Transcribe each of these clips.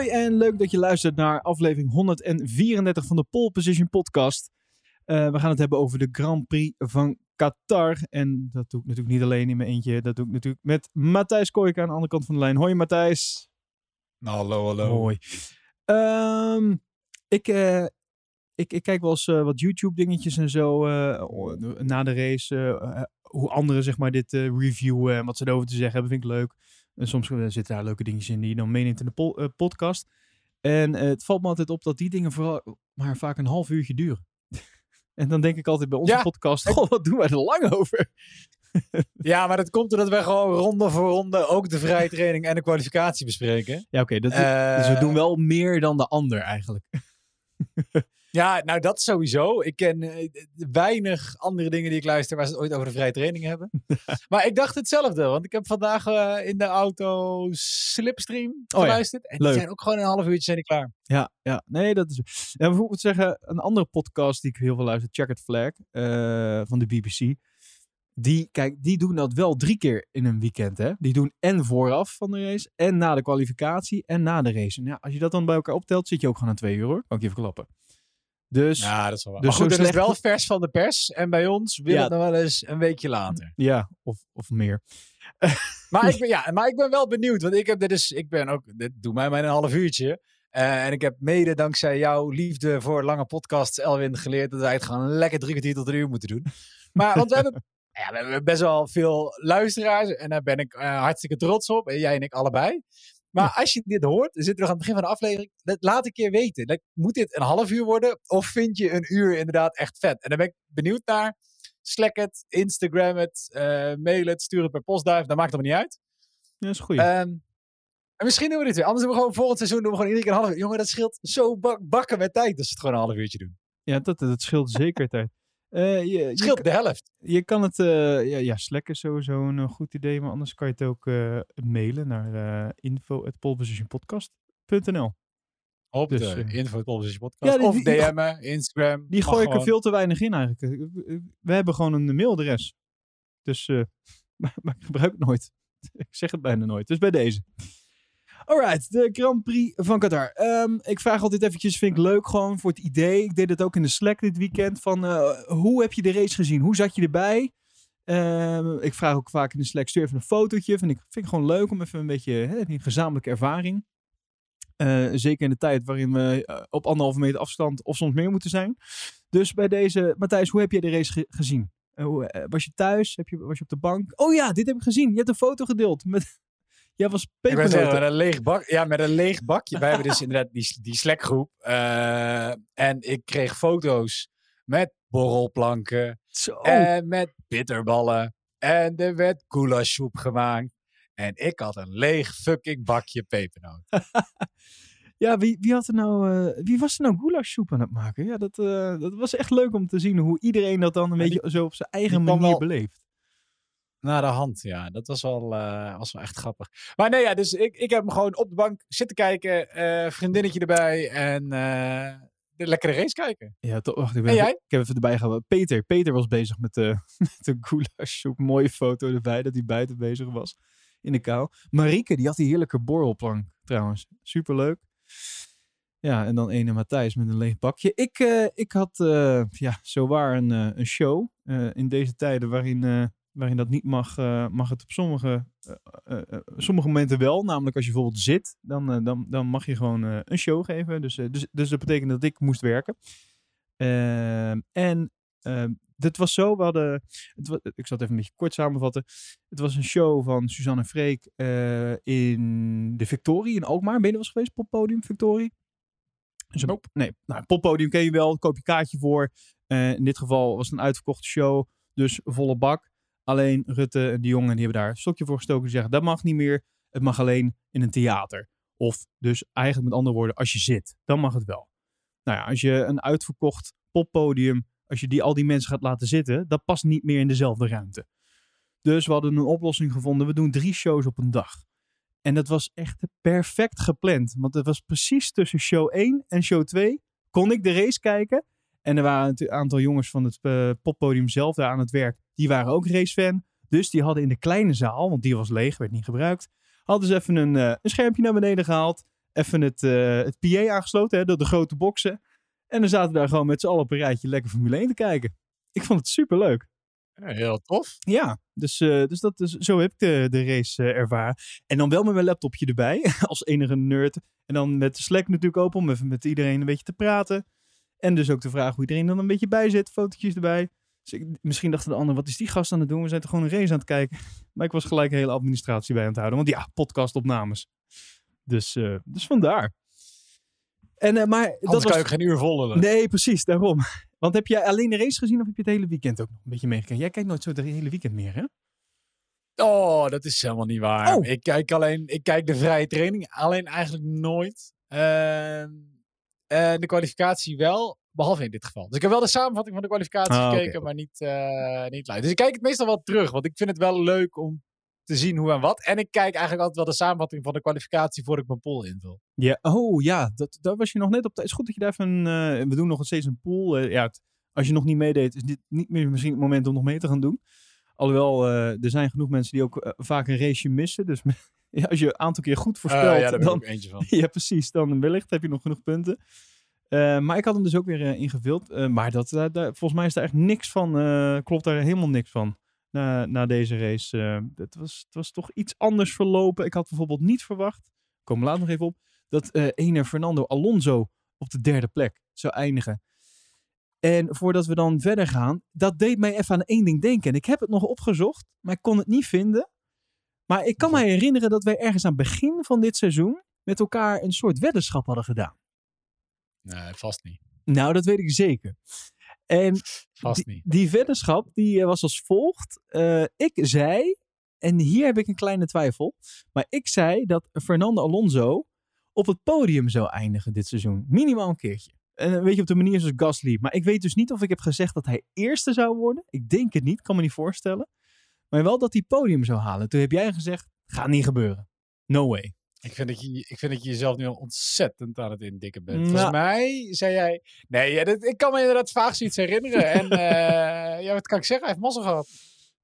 Hoi en leuk dat je luistert naar aflevering 134 van de Pole Position Podcast. Uh, we gaan het hebben over de Grand Prix van Qatar. En dat doe ik natuurlijk niet alleen in mijn eentje. Dat doe ik natuurlijk met Matthijs Kooijka aan de andere kant van de lijn. Hoi Matthijs. Hallo, hallo. Hoi. Um, ik, uh, ik, ik, kijk wel eens uh, wat YouTube dingetjes en zo na de race. hoe anderen zeg maar dit reviewen en wat ze erover te zeggen hebben, vind ik leuk. En soms zitten daar leuke dingetjes in die je dan meeneemt in de po podcast. En het valt me altijd op dat die dingen vooral maar vaak een half uurtje duren. En dan denk ik altijd bij onze podcast, goh, wat doen wij er lang over? ja, maar dat komt doordat wij gewoon ronde voor ronde ook de vrije training en de kwalificatie bespreken. Ja, oké. Okay, dus we doen wel meer dan de ander eigenlijk. Ja, nou dat sowieso. Ik ken uh, weinig andere dingen die ik luister waar ze het ooit over de vrije training hebben. maar ik dacht hetzelfde, want ik heb vandaag uh, in de auto Slipstream geluisterd. Oh ja, en die zijn ook gewoon een half uurtje zijn die klaar. Ja, ja, nee, dat is... Ja, bijvoorbeeld zeggen, een andere podcast die ik heel veel luister, Checkered Flag, uh, van de BBC. Die, kijk, die doen dat wel drie keer in een weekend, hè. Die doen en vooraf van de race, en na de kwalificatie, en na de race. En ja, als je dat dan bij elkaar optelt, zit je ook gewoon aan twee uur, hoor. Kan ik je even klappen. Dus, ja, dat is wel waar. Dus maar goed, is wel vers van de pers. En bij ons wil ja. het nog wel eens een weekje later. Ja, of, of meer. maar, ik ben, ja, maar ik ben wel benieuwd. Want ik heb dit dus, ik ben ook, dit doe mij maar een half uurtje. Uh, en ik heb mede dankzij jouw liefde voor lange podcasts, Elwin, geleerd dat wij het gewoon lekker drie kwartier tot een uur moeten doen. Maar, want we hebben, ja, we hebben best wel veel luisteraars. En daar ben ik uh, hartstikke trots op. En jij en ik allebei. Maar als je dit hoort, we zitten nog aan het begin van de aflevering. Laat een keer weten. Moet dit een half uur worden? Of vind je een uur inderdaad echt vet? En dan ben ik benieuwd naar. Slack het, Instagram het, uh, mail het, stuur het per postduif. Dat maakt het niet uit. Ja, dat is goed. Um, en misschien doen we dit weer. Anders doen we gewoon volgend seizoen doen we gewoon iedere keer een half uur. Jongen, dat scheelt zo bak bakken met tijd als het gewoon een half uurtje doen. Ja, dat, dat scheelt zeker tijd. Uh, je, Scheelt je, de helft. Je kan het, uh, ja, ja, Slack is sowieso een goed idee, maar anders kan je het ook uh, mailen naar uh, info.polepositionpodcast.nl Op dus, de info podcast. Ja, of DM'en, Instagram. Die gooi ik er veel te weinig in eigenlijk. We hebben gewoon een mailadres. Dus, maar, maar ik gebruik het nooit. ik zeg het bijna nooit. Dus bij deze. Alright, de Grand Prix van Qatar. Um, ik vraag altijd eventjes, vind ik leuk gewoon voor het idee. Ik deed het ook in de Slack dit weekend. Van, uh, hoe heb je de race gezien? Hoe zat je erbij? Um, ik vraag ook vaak in de Slack, stuur even een fotootje. Vind ik, vind ik gewoon leuk om even een beetje hè, gezamenlijke ervaring. Uh, zeker in de tijd waarin we uh, op anderhalve meter afstand of soms meer moeten zijn. Dus bij deze, Matthijs, hoe heb je de race ge gezien? was je thuis? Heb je, was je op de bank? Oh ja, dit heb ik gezien. Je hebt een foto gedeeld met, Jij was pepernoten. met een leeg bak. Ja, met een leeg bakje. Wij hebben dus inderdaad die, die Slackgroep. Uh, en ik kreeg foto's met borrelplanken. Zo. En met bitterballen. En er werd goulashsoep gemaakt. En ik had een leeg fucking bakje pepernoot. ja, wie, wie, had er nou, uh, wie was er nou goulashsoep aan het maken? Ja, dat, uh, dat was echt leuk om te zien hoe iedereen dat dan een beetje zo op zijn eigen manier beleeft. Naar de hand, ja. Dat was wel, uh, was wel echt grappig. Maar nee, ja, dus ik, ik heb hem gewoon op de bank zitten kijken. Uh, vriendinnetje erbij en uh, de lekkere race kijken. Ja, toch. Wacht, ik, ben, jij? ik heb even erbij gehouden. Peter. Peter was bezig met de, met de goulash. Mooie foto erbij dat hij buiten bezig was. In de kou. Marieke, die had die heerlijke borrelplank trouwens. Superleuk. Ja, en dan ene Matthijs met een leeg bakje. Ik, ik had ja, zowaar een, een show in deze tijden waarin waarin dat niet mag, uh, mag het op sommige, uh, sommige momenten wel. Namelijk als je bijvoorbeeld zit, dan, dan, dan mag je gewoon een show geven. Dus, dus, dus dat betekent dat ik moest werken. Ehm, en ehm, dit was zo, we hadden, het was, ik zal het even een beetje kort samenvatten. Het was een show van Suzanne Freek in de Victorie in Alkmaar. Ben je was geweest, poppodium Victorie? Dus nope. Nee, nou, poppodium ken je wel, koop je kaartje voor. in dit geval was het een uitverkochte show, dus volle bak. Alleen Rutte en die jongen die hebben daar een stokje voor gestoken. Die zeggen dat mag niet meer. Het mag alleen in een theater. Of dus eigenlijk met andere woorden, als je zit, dan mag het wel. Nou ja, als je een uitverkocht poppodium, als je die, al die mensen gaat laten zitten, dat past niet meer in dezelfde ruimte. Dus we hadden een oplossing gevonden. We doen drie shows op een dag. En dat was echt perfect gepland. Want het was precies tussen show 1 en show 2 kon ik de race kijken. En er waren een aantal jongens van het uh, poppodium zelf daar aan het werk. Die waren ook racefan. Dus die hadden in de kleine zaal, want die was leeg, werd niet gebruikt. Hadden ze even een, uh, een schermpje naar beneden gehaald. even het, uh, het PA aangesloten, hè, de, de grote boksen. En dan zaten we daar gewoon met z'n allen op een rijtje lekker Formule 1 te kijken. Ik vond het super leuk. heel tof. Ja, dus, dus, dat is, zo heb ik de, de race ervaren. En dan wel met mijn laptopje erbij, als enige nerd. En dan met de Slack natuurlijk open om even met iedereen een beetje te praten. En dus ook de vraag hoe iedereen dan een beetje bij zit, fotootjes erbij. Dus ik, misschien dachten de anderen, wat is die gast aan het doen? We zijn toch gewoon een race aan het kijken. Maar ik was gelijk een hele administratie bij aan het houden. Want ja, podcastopnames. Dus, uh, dus vandaar. En, uh, maar Anders dat was... kan je geen uur volgen. Nee, precies, daarom. Want heb jij alleen de race gezien of heb je het hele weekend ook nog een beetje meegekregen? Jij kijkt nooit zo het hele weekend meer, hè? Oh, dat is helemaal niet waar. Oh. Ik kijk alleen, ik kijk de vrije training alleen eigenlijk nooit. Uh, de kwalificatie wel, behalve in dit geval. Dus ik heb wel de samenvatting van de kwalificatie ah, gekeken, okay. maar niet, uh, niet live. Dus ik kijk het meestal wel terug, want ik vind het wel leuk om te zien hoe en wat. En ik kijk eigenlijk altijd wel de samenvatting van de kwalificatie voordat ik mijn pool invul. Ja, oh ja, dat, daar was je nog net op. Het is goed dat je daar even, uh, we doen nog steeds een pool. Ja, het, als je nog niet meedeed, is dit niet meer misschien het moment om nog mee te gaan doen. Alhoewel, er zijn genoeg mensen die ook vaak een raceje missen. Dus ja, als je een aantal keer goed voorspelt, ja, daar dan, eentje van. ja, precies. Dan wellicht heb je nog genoeg punten. maar ik had hem dus ook weer ingevuld. maar dat, volgens mij is er echt niks van, klopt daar helemaal niks van na, na deze race. Het, was, het was toch iets anders verlopen. Ik had bijvoorbeeld niet verwacht, komen later nog even op, dat ene Fernando Alonso op de derde plek zou eindigen. En voordat we dan verder gaan, dat deed mij even aan één ding denken. En ik heb het nog opgezocht, maar ik kon het niet vinden. Maar ik kan me herinneren dat wij ergens aan het begin van dit seizoen met elkaar een soort weddenschap hadden gedaan. Nee, vast niet. Nou, dat weet ik zeker. En Vast die, die weddenschap die eh, was als volgt. Uh, ik zei, en hier heb ik een kleine twijfel, maar ik zei dat Fernando Alonso op het podium zou eindigen dit seizoen. Minimaal een keertje. En een beetje op de manier zoals Gasly. Maar ik weet dus niet of ik heb gezegd dat hij eerste zou worden. Ik denk het niet, kan me niet voorstellen. Maar wel dat hij podium zou halen. Toen heb jij gezegd, gaat niet gebeuren. No way. Ik vind, dat je, ik vind dat je jezelf nu al ontzettend aan het indikken bent. Nou. Volgens mij zei jij... Nee, ja, dat, ik kan me inderdaad vaag zoiets herinneren. en uh, ja, wat kan ik zeggen? Hij heeft mazzel gehad.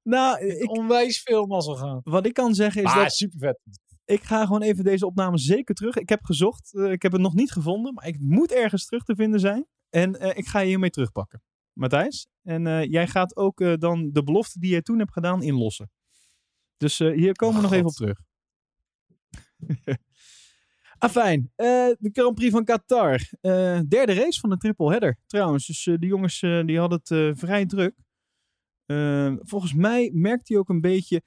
Nou, ik, onwijs veel mazzel gehad. Wat ik kan zeggen is maar, dat... super vet. Ik ga gewoon even deze opname zeker terug. Ik heb gezocht. Uh, ik heb het nog niet gevonden. Maar ik moet ergens terug te vinden zijn. En uh, ik ga je hiermee terugpakken. Matthijs. En jij gaat ook dan de belofte die je toen hebt gedaan inlossen. Dus hier komen we oh, nog God. even op terug. Afijn, uh, de Grand Prix van Qatar. Derde race van de triple header trouwens. Dus de jongens die hadden het vrij druk. volgens mij merkt hij ook een beetje...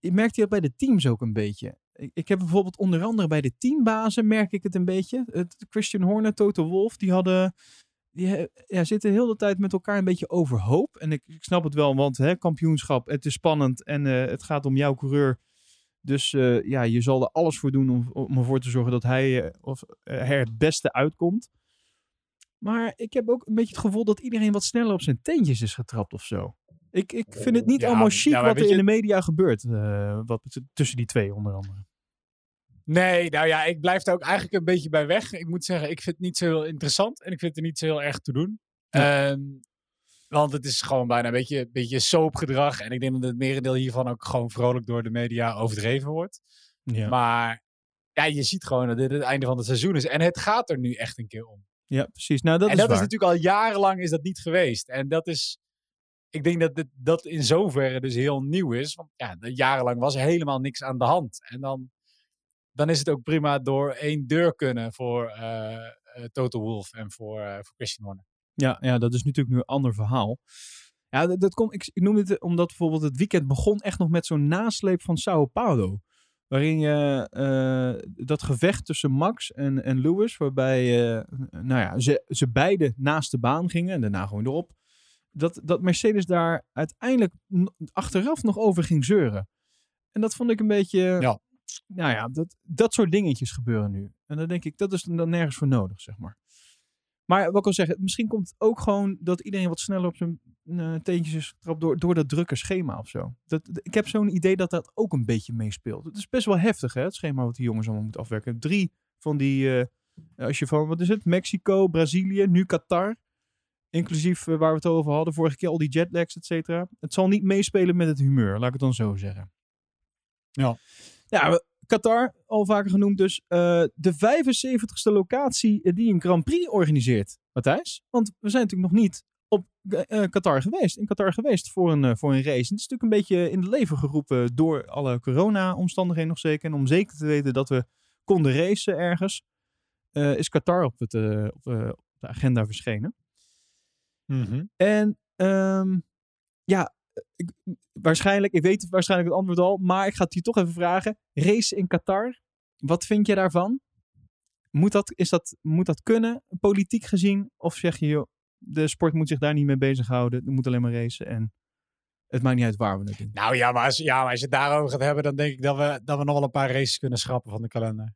merkt hij dat bij de teams ook een beetje. Ik, ik, heb bijvoorbeeld onder andere bij de teambazen merk ik het een beetje. Het, Christian Horner, Toto Wolf, die hadden... Die ja, zitten heel de tijd met elkaar een beetje overhoop. En ik, ik snap het wel, want hè, kampioenschap, het is spannend en het gaat om jouw coureur dus uh, ja, je zal er alles voor doen om, om ervoor te zorgen dat hij uh, of, er het beste uitkomt. Maar ik heb ook een beetje het gevoel dat iedereen wat sneller op zijn teentjes is getrapt of zo. Ik, ik vind het niet ja, allemaal chic ja, wat er in de media gebeurt. wat, tussen die twee onder andere. Nee, nou ja, ik blijf daar ook eigenlijk een beetje bij weg. Ik moet zeggen, ik vind het niet zo heel interessant en ik vind er niet zo heel erg te doen. Ja. Um, want het is gewoon bijna een beetje, beetje soapgedrag. En ik denk dat het merendeel hiervan ook gewoon vrolijk door de media overdreven wordt. Ja. Maar ja, je ziet gewoon dat dit het einde van het seizoen is. En het gaat er nu echt een keer om. Ja, precies. Nou, dat en is dat waar. is natuurlijk al jarenlang is dat niet geweest. En dat is, ik denk dat dit, dat in zoverre dus heel nieuw is. Want ja, jarenlang was er helemaal niks aan de hand. En dan, dan is het ook prima door één deur kunnen voor uh, uh, Total Wolf en voor, uh, voor Christian Horner. Ja, ja, dat is natuurlijk nu een ander verhaal. Ja, dat, dat komt, ik, ik noem het omdat bijvoorbeeld het weekend begon echt nog met zo'n nasleep van Sao Paulo. Waarin je uh, dat gevecht tussen Max en, en Lewis, waarbij uh, nou ja, ze, ze beide naast de baan gingen en daarna gewoon erop. Dat, dat Mercedes daar uiteindelijk achteraf nog over ging zeuren. En dat vond ik een beetje. Ja. Nou ja, dat, dat soort dingetjes gebeuren nu. En dan denk ik, dat is dan nergens voor nodig, zeg maar. Maar wat ik wil zeggen, misschien komt het ook gewoon dat iedereen wat sneller op zijn uh, teentjes is getrapt door, door dat drukke schema of zo. Dat, ik heb zo'n idee dat dat ook een beetje meespeelt. Het is best wel heftig, hè, het schema wat die jongens allemaal moeten afwerken. Drie van die, uh, als je van, wat is het, Mexico, Brazilië, nu Qatar. Inclusief uh, waar we het over hadden, vorige keer al die jetlags, et cetera. Het zal niet meespelen met het humeur, laat ik het dan zo zeggen. Ja. Ja, Qatar, al vaker genoemd dus. eh, de 75ste locatie die een Grand Prix organiseert, Matthijs. Want we zijn natuurlijk nog niet op eh, eh, Qatar geweest. In Qatar geweest voor een, voor een race. En het is natuurlijk een beetje in het leven geroepen door alle corona-omstandigheden nog zeker. En om zeker te weten dat we konden racen ergens, is Qatar op, het, op, op de agenda verschenen. En ehm, ja, ik, waarschijnlijk, ik weet waarschijnlijk het antwoord al, maar ik ga het je toch even vragen. Race in Qatar, wat vind je daarvan? Moet dat, is dat, moet dat kunnen, politiek gezien? Of zeg je, joh, de sport moet zich daar niet mee bezighouden, er moet alleen maar racen en het maakt niet uit waar we het doen. Nou ja maar, als, ja, als je het daarover gaat hebben, dan denk ik dat we, dat we nog wel een paar races kunnen schrappen van de kalender.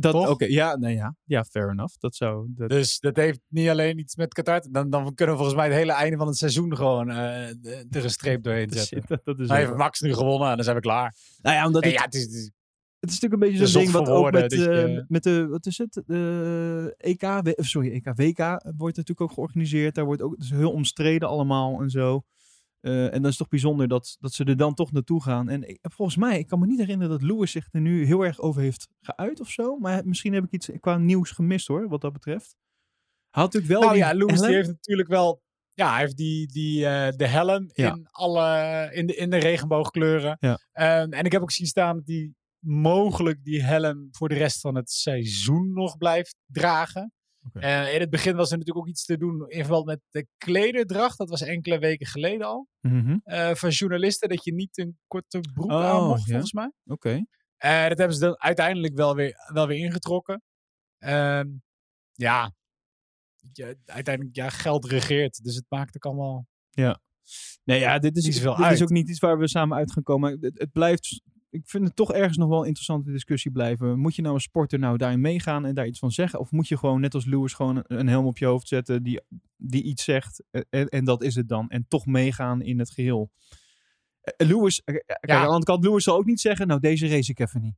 Dat, ja, nee, ja, ja, fair enough. Dat zou, dat, Dus dat heeft niet alleen iets met Qatar. Dan, dan kunnen we volgens mij het hele einde van het seizoen gewoon eh, de- er een streep doorheen zetten. dat, dat is ook heeft Max nu gewonnen en dan zijn we klaar. Nou ja, omdat Nee, het, ja, het is, het is- Het is natuurlijk een beetje zo'n ding wat ook woorden met, je- eh, met de, wat is het? De EK, sorry, EK, WK wordt natuurlijk ook georganiseerd. Daar wordt ook, het is heel omstreden allemaal en zo. Eh, en dan is toch bijzonder dat, dat ze er dan toch naartoe gaan. En ik, volgens mij, ik kan me niet herinneren dat Lewis zich er nu heel erg over heeft geuit of zo. Maar misschien heb ik iets qua nieuws gemist hoor, wat dat betreft. Hij had natuurlijk wel nou die ja, Lewis die heeft natuurlijk wel... Ja, hij heeft die, die, eh, de helm Ja. in, alle, in, de, in de regenboogkleuren. Ja. Ehm, en ik heb ook zien staan dat hij mogelijk die helm voor de rest van het seizoen nog blijft dragen. In het begin was er natuurlijk ook iets te doen in verband met de klederdracht. Dat was enkele weken geleden al. Mhm, eh, van journalisten dat je niet een korte broek Oh, aan mocht, ja. volgens mij. Oké. Eh, dat hebben ze dan uiteindelijk wel weer, wel weer ingetrokken. Ehm, ja. ja, uiteindelijk, ja, geld regeert. Dus het maakt ook allemaal... Nee, ja, dit is, zoveel dit is ook niet iets waar we samen uit gaan komen. Het, het blijft, ik vind het toch ergens nog wel een interessante discussie blijven. Moet je nou als sporter nou daarin meegaan en daar iets van zeggen? Of moet je gewoon, net als Lewis, gewoon een, helm op je hoofd zetten die, die iets zegt eh, en, en dat is het dan. En toch meegaan in het geheel. Eh, Lewis, eh, kijk, aan de andere kant, Lewis zal ook niet zeggen, nou deze race ik even niet.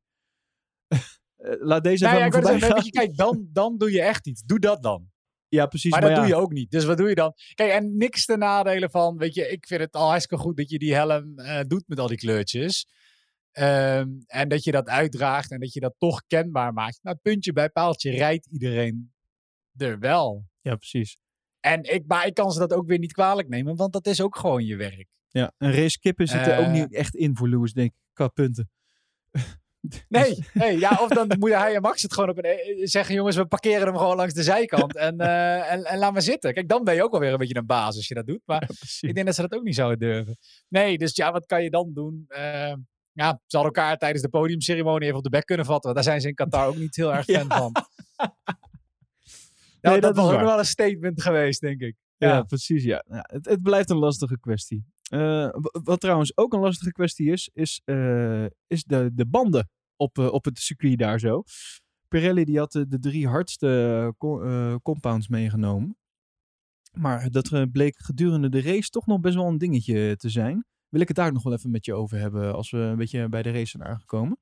Eh, Laat deze Nou even ja, voorbij zeggen, je, kijk, dan, dan doe je echt iets. Doe dat dan. Ja, precies. Maar, dat ja. doe je ook niet. Dus wat doe je dan? Kijk, en niks ten nadelen van, weet je, ik vind het al hartstikke goed dat je die helm eh, doet met al die kleurtjes. Ehm, en dat je dat uitdraagt en dat je dat toch kenbaar maakt. Nou, puntje bij paaltje rijdt iedereen er wel. Ja, precies. En ik, maar ik kan ze dat ook weer niet kwalijk nemen, want dat is ook gewoon je werk. Ja, een race kippen zit er ook Eh. niet echt in voor Lewis, denk ik, qua punten. Nee, nee ja, of dan moeten hij en Max het gewoon op een, eh, zeggen, jongens, we parkeren hem gewoon langs de zijkant en, eh, en, en laat maar zitten. Kijk, dan ben je ook wel weer een beetje een baas als je dat doet. Maar Ja, ik denk dat ze dat ook niet zouden durven. Nee, dus ja, wat kan je dan doen? Eh, ja, ze hadden elkaar tijdens de podiumceremonie even op de bek kunnen vatten. Want daar zijn ze in Qatar ook niet heel erg fan Ja. van. Nee, Ja, dat was ook wel een statement geweest, denk ik. Ja, Ja. precies. Ja. Ja, het, het blijft een lastige kwestie. Eh, wat trouwens ook een lastige kwestie is, is, eh, is de, de banden op, eh, op het circuit daar zo. Pirelli die had de, de drie hardste co- compounds meegenomen. Maar dat bleek gedurende de race toch nog best wel een dingetje te zijn. Wil ik het daar nog wel even met je over hebben als we een beetje bij de race zijn aangekomen.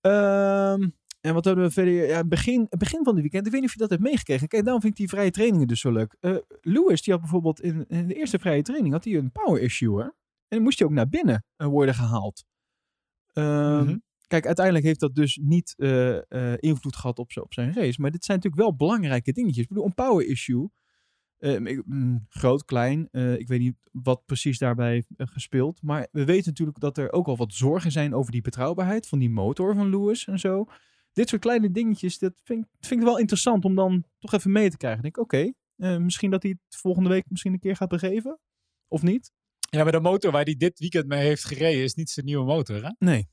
Ehm, en wat hadden we verder? Ja, begin, begin van het weekend. Ik weet niet of je dat hebt meegekregen. Kijk, daarom vind ik die vrije trainingen dus zo leuk. Eh, Lewis, die had bijvoorbeeld in, in de eerste vrije training had hij een power issue. Hè? En dan moest hij ook naar binnen eh, worden gehaald. Ehm, Mhm. Kijk, uiteindelijk heeft dat dus niet eh, invloed gehad op, op zijn race. Maar dit zijn natuurlijk wel belangrijke dingetjes. Ik bedoel, een power issue. Mm, groot, klein. eh, ik weet niet wat precies daarbij eh, gespeeld. Maar we weten natuurlijk dat er ook al wat zorgen zijn over die betrouwbaarheid van die motor van Lewis en zo. Dit soort kleine dingetjes, dat vind, ik- vind ik wel interessant om dan toch even mee te krijgen. Ik denk, oké, eh, misschien dat hij het volgende week misschien een keer gaat begeven. Of niet? Ja, maar de motor waar hij dit weekend mee heeft gereden is niet zijn nieuwe motor, hè? Nee.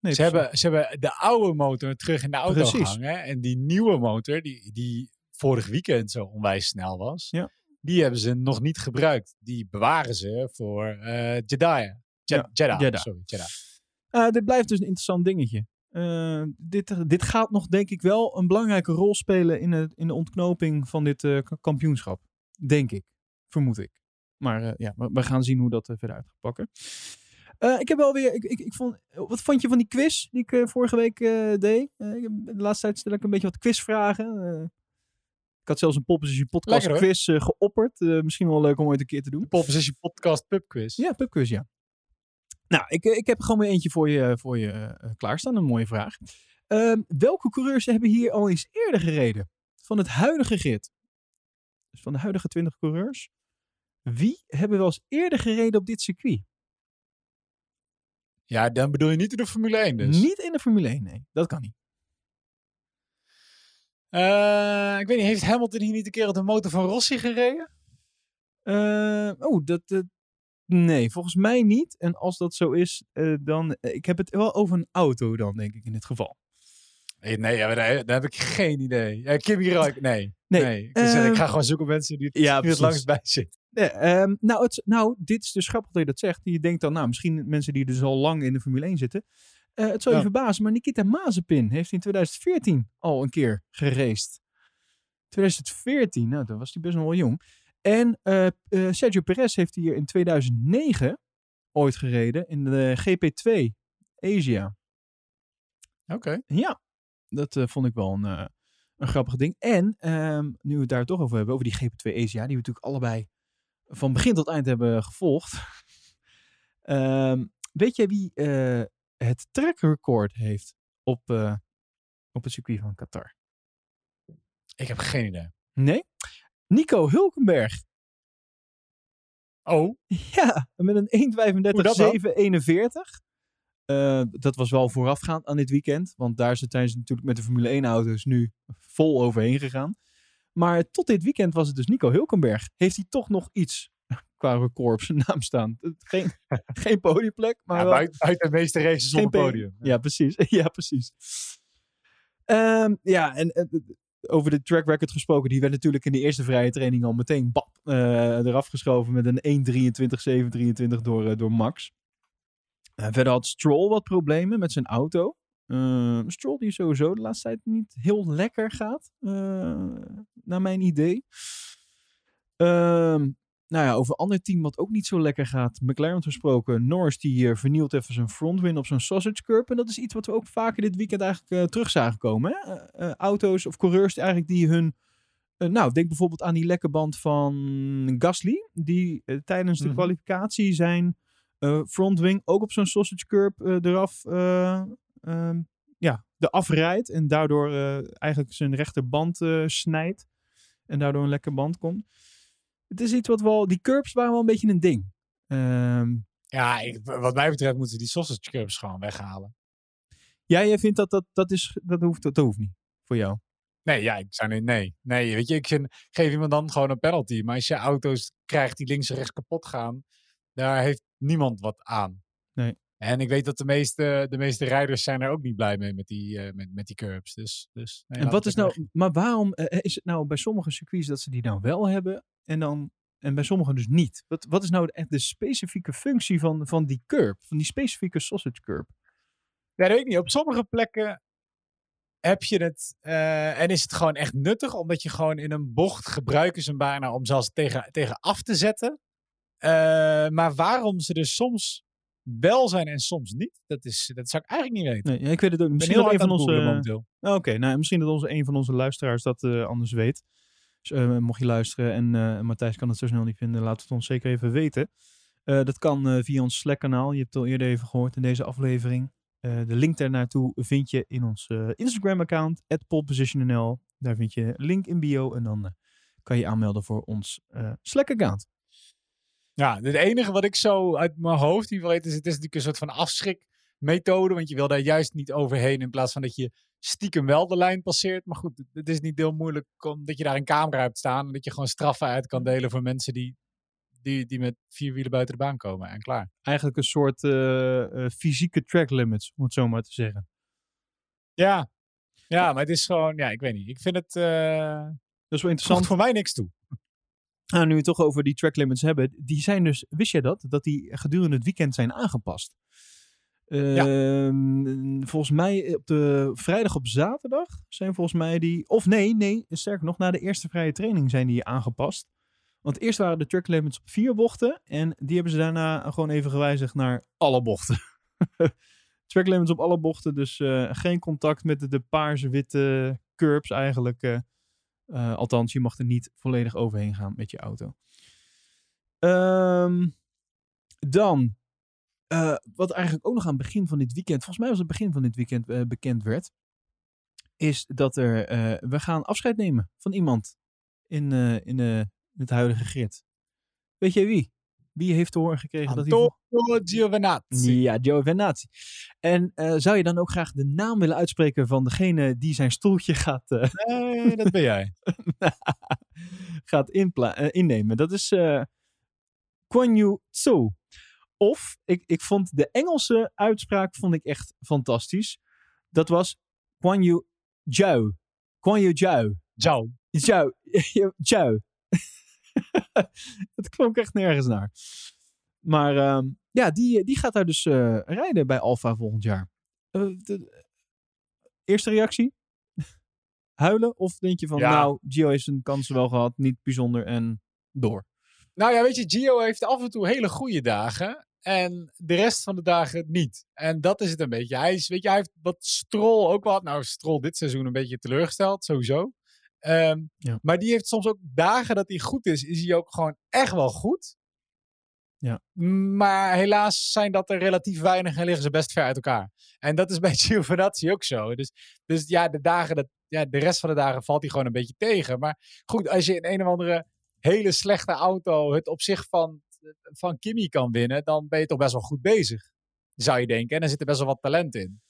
nee ze, hebben, ze hebben de oude motor terug in de auto Precies. gehangen. En die nieuwe motor, die, die vorig weekend zo onwijs snel was, Ja. die hebben ze nog niet gebruikt. Die bewaren ze voor eh Jeddah. Jed- Ja, Jeddah, Jeddah. sorry. Ah, dit blijft dus een interessant dingetje. Eh, dit, dit gaat nog, denk ik, wel een belangrijke rol spelen in, het, in de ontknoping van dit eh, kampioenschap. Denk ik. Vermoed ik. Maar eh, ja, we, we gaan zien hoe dat eh, verder uit gaat pakken. Eh, ik heb wel weer. Ik, ik, ik vond, wat vond je van die quiz die ik eh, vorige week eh, deed? Eh, ik heb- de laatste tijd stel ik een beetje wat quizvragen. Eh, ik had zelfs een Popposition podcast Lekker, quiz eh, geopperd. Eh, misschien wel leuk om ooit een keer te doen. Position Podcast Pub Quiz. Ja, pubquiz, ja. Nou, ik, ik heb gewoon weer eentje voor je, voor je klaarstaan. Een mooie vraag. Uh, welke coureurs hebben hier al eens eerder gereden? Van het huidige grid. Dus van de huidige 20 coureurs. Wie hebben wel eens eerder gereden op dit circuit? Ja, dan bedoel je niet in de Formule 1 dus? Niet in de Formule 1, nee. Dat kan niet. Uh, ik weet niet, heeft Hamilton hier niet een keer op de motor van Rossi gereden? Uh, oh, dat, dat, Nee, volgens mij niet. En als dat zo is, uh, dan. Ik heb het wel over een auto, dan denk ik in dit geval. Nee, nee ja, daar, daar, heb ik geen idee. Ja, Kim Hieroik, nee. Nee. nee. Ik, uh, ik, ga gewoon zoeken mensen die, ja, die het langst bij zitten. Nee, um, nou, het, nou, dit is dus grappig dat je dat zegt. Je denkt dan, nou, misschien mensen die dus al lang in de Formule 1 zitten. Uh, het zou je ja. verbazen, maar Nikita Mazepin heeft in 2014 al een keer geraced. 2014, nou, dan was hij best nog wel jong. En uh, uh, Sergio Perez heeft hier in 2009 ooit gereden in de GP2 Asia. Oké. Okay. Ja, dat vond ik wel een, een grappig ding. En um, nu we het daar toch over hebben, over die GP2 Asia, die we natuurlijk allebei van begin tot eind hebben gevolgd. um, weet jij wie het trackrecord heeft op, op het circuit van Qatar? Ik heb geen idee. Nee? Nico Hulkenberg. Oh. Ja, met een 1.35.741. Uh, dat was wel voorafgaand aan dit weekend. Want daar zijn ze natuurlijk met de Formule 1 auto's nu vol overheen gegaan. Maar tot dit weekend was het dus Nico Hulkenberg. Heeft hij toch nog iets qua record op zijn naam staan? Geen, geen podiumplek, maar ja, wel... buiten, de meeste races op het podium. Ja, precies. Ja, precies. Um, ja, en uh, over de track record gesproken, die werd natuurlijk in de eerste vrije training al meteen bap, uh, eraf geschoven met een 1.23.723 door, uh, door Max. Verder had Stroll wat problemen met zijn auto. Stroll die sowieso de laatste tijd niet heel lekker gaat, naar mijn idee. Ehm, nou ja, over een ander team wat ook niet zo lekker gaat. McLaren gesproken. Norris die uh, vernielt even zijn frontwin op zo'n sausage curb. En dat is iets wat we ook vaker dit weekend eigenlijk uh, terug zagen komen. Hè? Uh, auto's of coureurs die eigenlijk die hun... nou, denk bijvoorbeeld aan die lekke band van Gasly. Die tijdens de mm -hmm. kwalificatie zijn frontwing ook op zo'n sausage curb eraf... Um, ja, de afrijdt en daardoor eigenlijk zijn rechterband snijdt. En daardoor een lekke band komt het is iets wat wel. Die curbs waren wel een beetje een ding. Um, ja, ik, wat mij betreft moeten die sausage curbs gewoon weghalen. Ja, jij vindt dat dat, dat is. Dat hoeft, dat hoeft niet voor jou. Nee, ja, ik zou niet. Nee, nee, weet je, ik vind, geef iemand dan gewoon een penalty. Maar als je auto's krijgt die links en rechts kapot gaan, daar heeft niemand wat aan. Nee. En ik weet dat de meeste, de meeste rijders zijn er ook niet blij mee met die, uh, met, met die curbs. Dus, dus, nee, en wat is nou, maar waarom uh, is het nou bij sommige circuits dat ze die nou wel hebben en, dan, en bij sommigen dus niet? Wat, wat is nou de, de specifieke functie van, van die curb, van die specifieke sausage curb? Ja, dat weet ik niet. Op sommige plekken heb je het uh, en is het gewoon echt nuttig, omdat je gewoon in een bocht gebruiken ze hem bijna om zelfs tegen, tegen af te zetten. maar waarom ze dus soms wel zijn en soms niet. Dat, is, dat zou ik eigenlijk niet weten. Nee, ik weet het ook. Misschien dat een van onze. Oké, nou, misschien dat onze een van onze luisteraars dat uh, anders weet. Dus, uh, mocht je luisteren en uh, Matthijs kan het zo snel niet vinden, laat het ons zeker even weten. dat kan via ons Slack-kanaal. Je hebt het al eerder even gehoord in deze aflevering. de link daar naartoe vind je in ons Instagram-account, @polepositionnl. Daar vind je link in bio en dan kan je aanmelden voor ons Slack-account. Ja, het enige wat ik zo uit mijn hoofd niet weet is, het is natuurlijk een soort van afschrikmethode, want je wil daar juist niet overheen in plaats van dat je stiekem wel de lijn passeert. Maar goed, het is niet heel moeilijk omdat je daar een camera hebt staan en dat je gewoon straffen uit kan delen voor mensen die, die, die met vier wielen buiten de baan komen en klaar. Eigenlijk een soort uh, uh, fysieke track limits, om het zo maar te zeggen. Ja, ja, maar het is gewoon, ja, ik weet niet. Ik vind het. Uh, dat is wel interessant. voor mij niks toe. Nou, nu we het toch over die track limits hebben, die zijn dus, wist jij dat? Dat die gedurende het weekend zijn aangepast. Ja. Uh, volgens mij op de vrijdag op zaterdag zijn volgens mij die, of nee, nee, sterker nog, na de eerste vrije training zijn die aangepast. Want eerst waren de track limits op vier bochten en die hebben ze daarna gewoon even gewijzigd naar alle bochten. track limits op alle bochten, dus uh, geen contact met de, de paarse witte curbs eigenlijk. Uh, althans, je mag er niet volledig overheen gaan met je auto. Um, dan eh, wat eigenlijk ook nog aan het begin van dit weekend, volgens mij was het begin van dit weekend eh, bekend werd, is dat er, eh, we gaan afscheid nemen van iemand in, in, in het huidige grid. Weet jij wie? Wie heeft te horen gekregen dat hij... Antonio Giovinazzi. Ja, Venati. En zou je dan ook graag de naam willen uitspreken van degene die zijn stoeltje gaat, Nee, dat ben jij. gaat innemen? Dat is Kwon Yu. Of, ik, ik vond de Engelse uitspraak vond ik echt fantastisch. Dat was Kwon Yu Jiao. Kwon Yu Jiao. Ciao. Jiao. Jiao. Het klonk echt nergens naar. Maar ehm, ja, die, die gaat daar dus eh, rijden bij Alfa volgend jaar. Eh, de- eerste reactie? Huilen? Of denk je van, Ja. nou, Gio heeft zijn kansen wel gehad, niet bijzonder en door. Nou ja, weet je, Gio heeft af en toe hele goede dagen. En de rest van de dagen niet. En dat is het een beetje. Hij, is, weet je, hij heeft wat Strol ook wat. Nou, Strol dit seizoen een beetje teleurgesteld, sowieso. Ehm, Ja. Maar die heeft soms ook dagen dat hij goed is. Is hij ook gewoon echt wel goed. Ja. Maar helaas zijn dat er relatief weinig en liggen ze best ver uit elkaar. En dat is bij Giovinazzi ook zo. Dus, dus ja, de dagen dat, ja, de rest van de dagen valt hij gewoon een beetje tegen. Maar goed, als je in een of andere hele slechte auto het op zich van, van Kimi kan winnen, dan ben je toch best wel goed bezig. Zou je denken. En er zit er best wel wat talent in.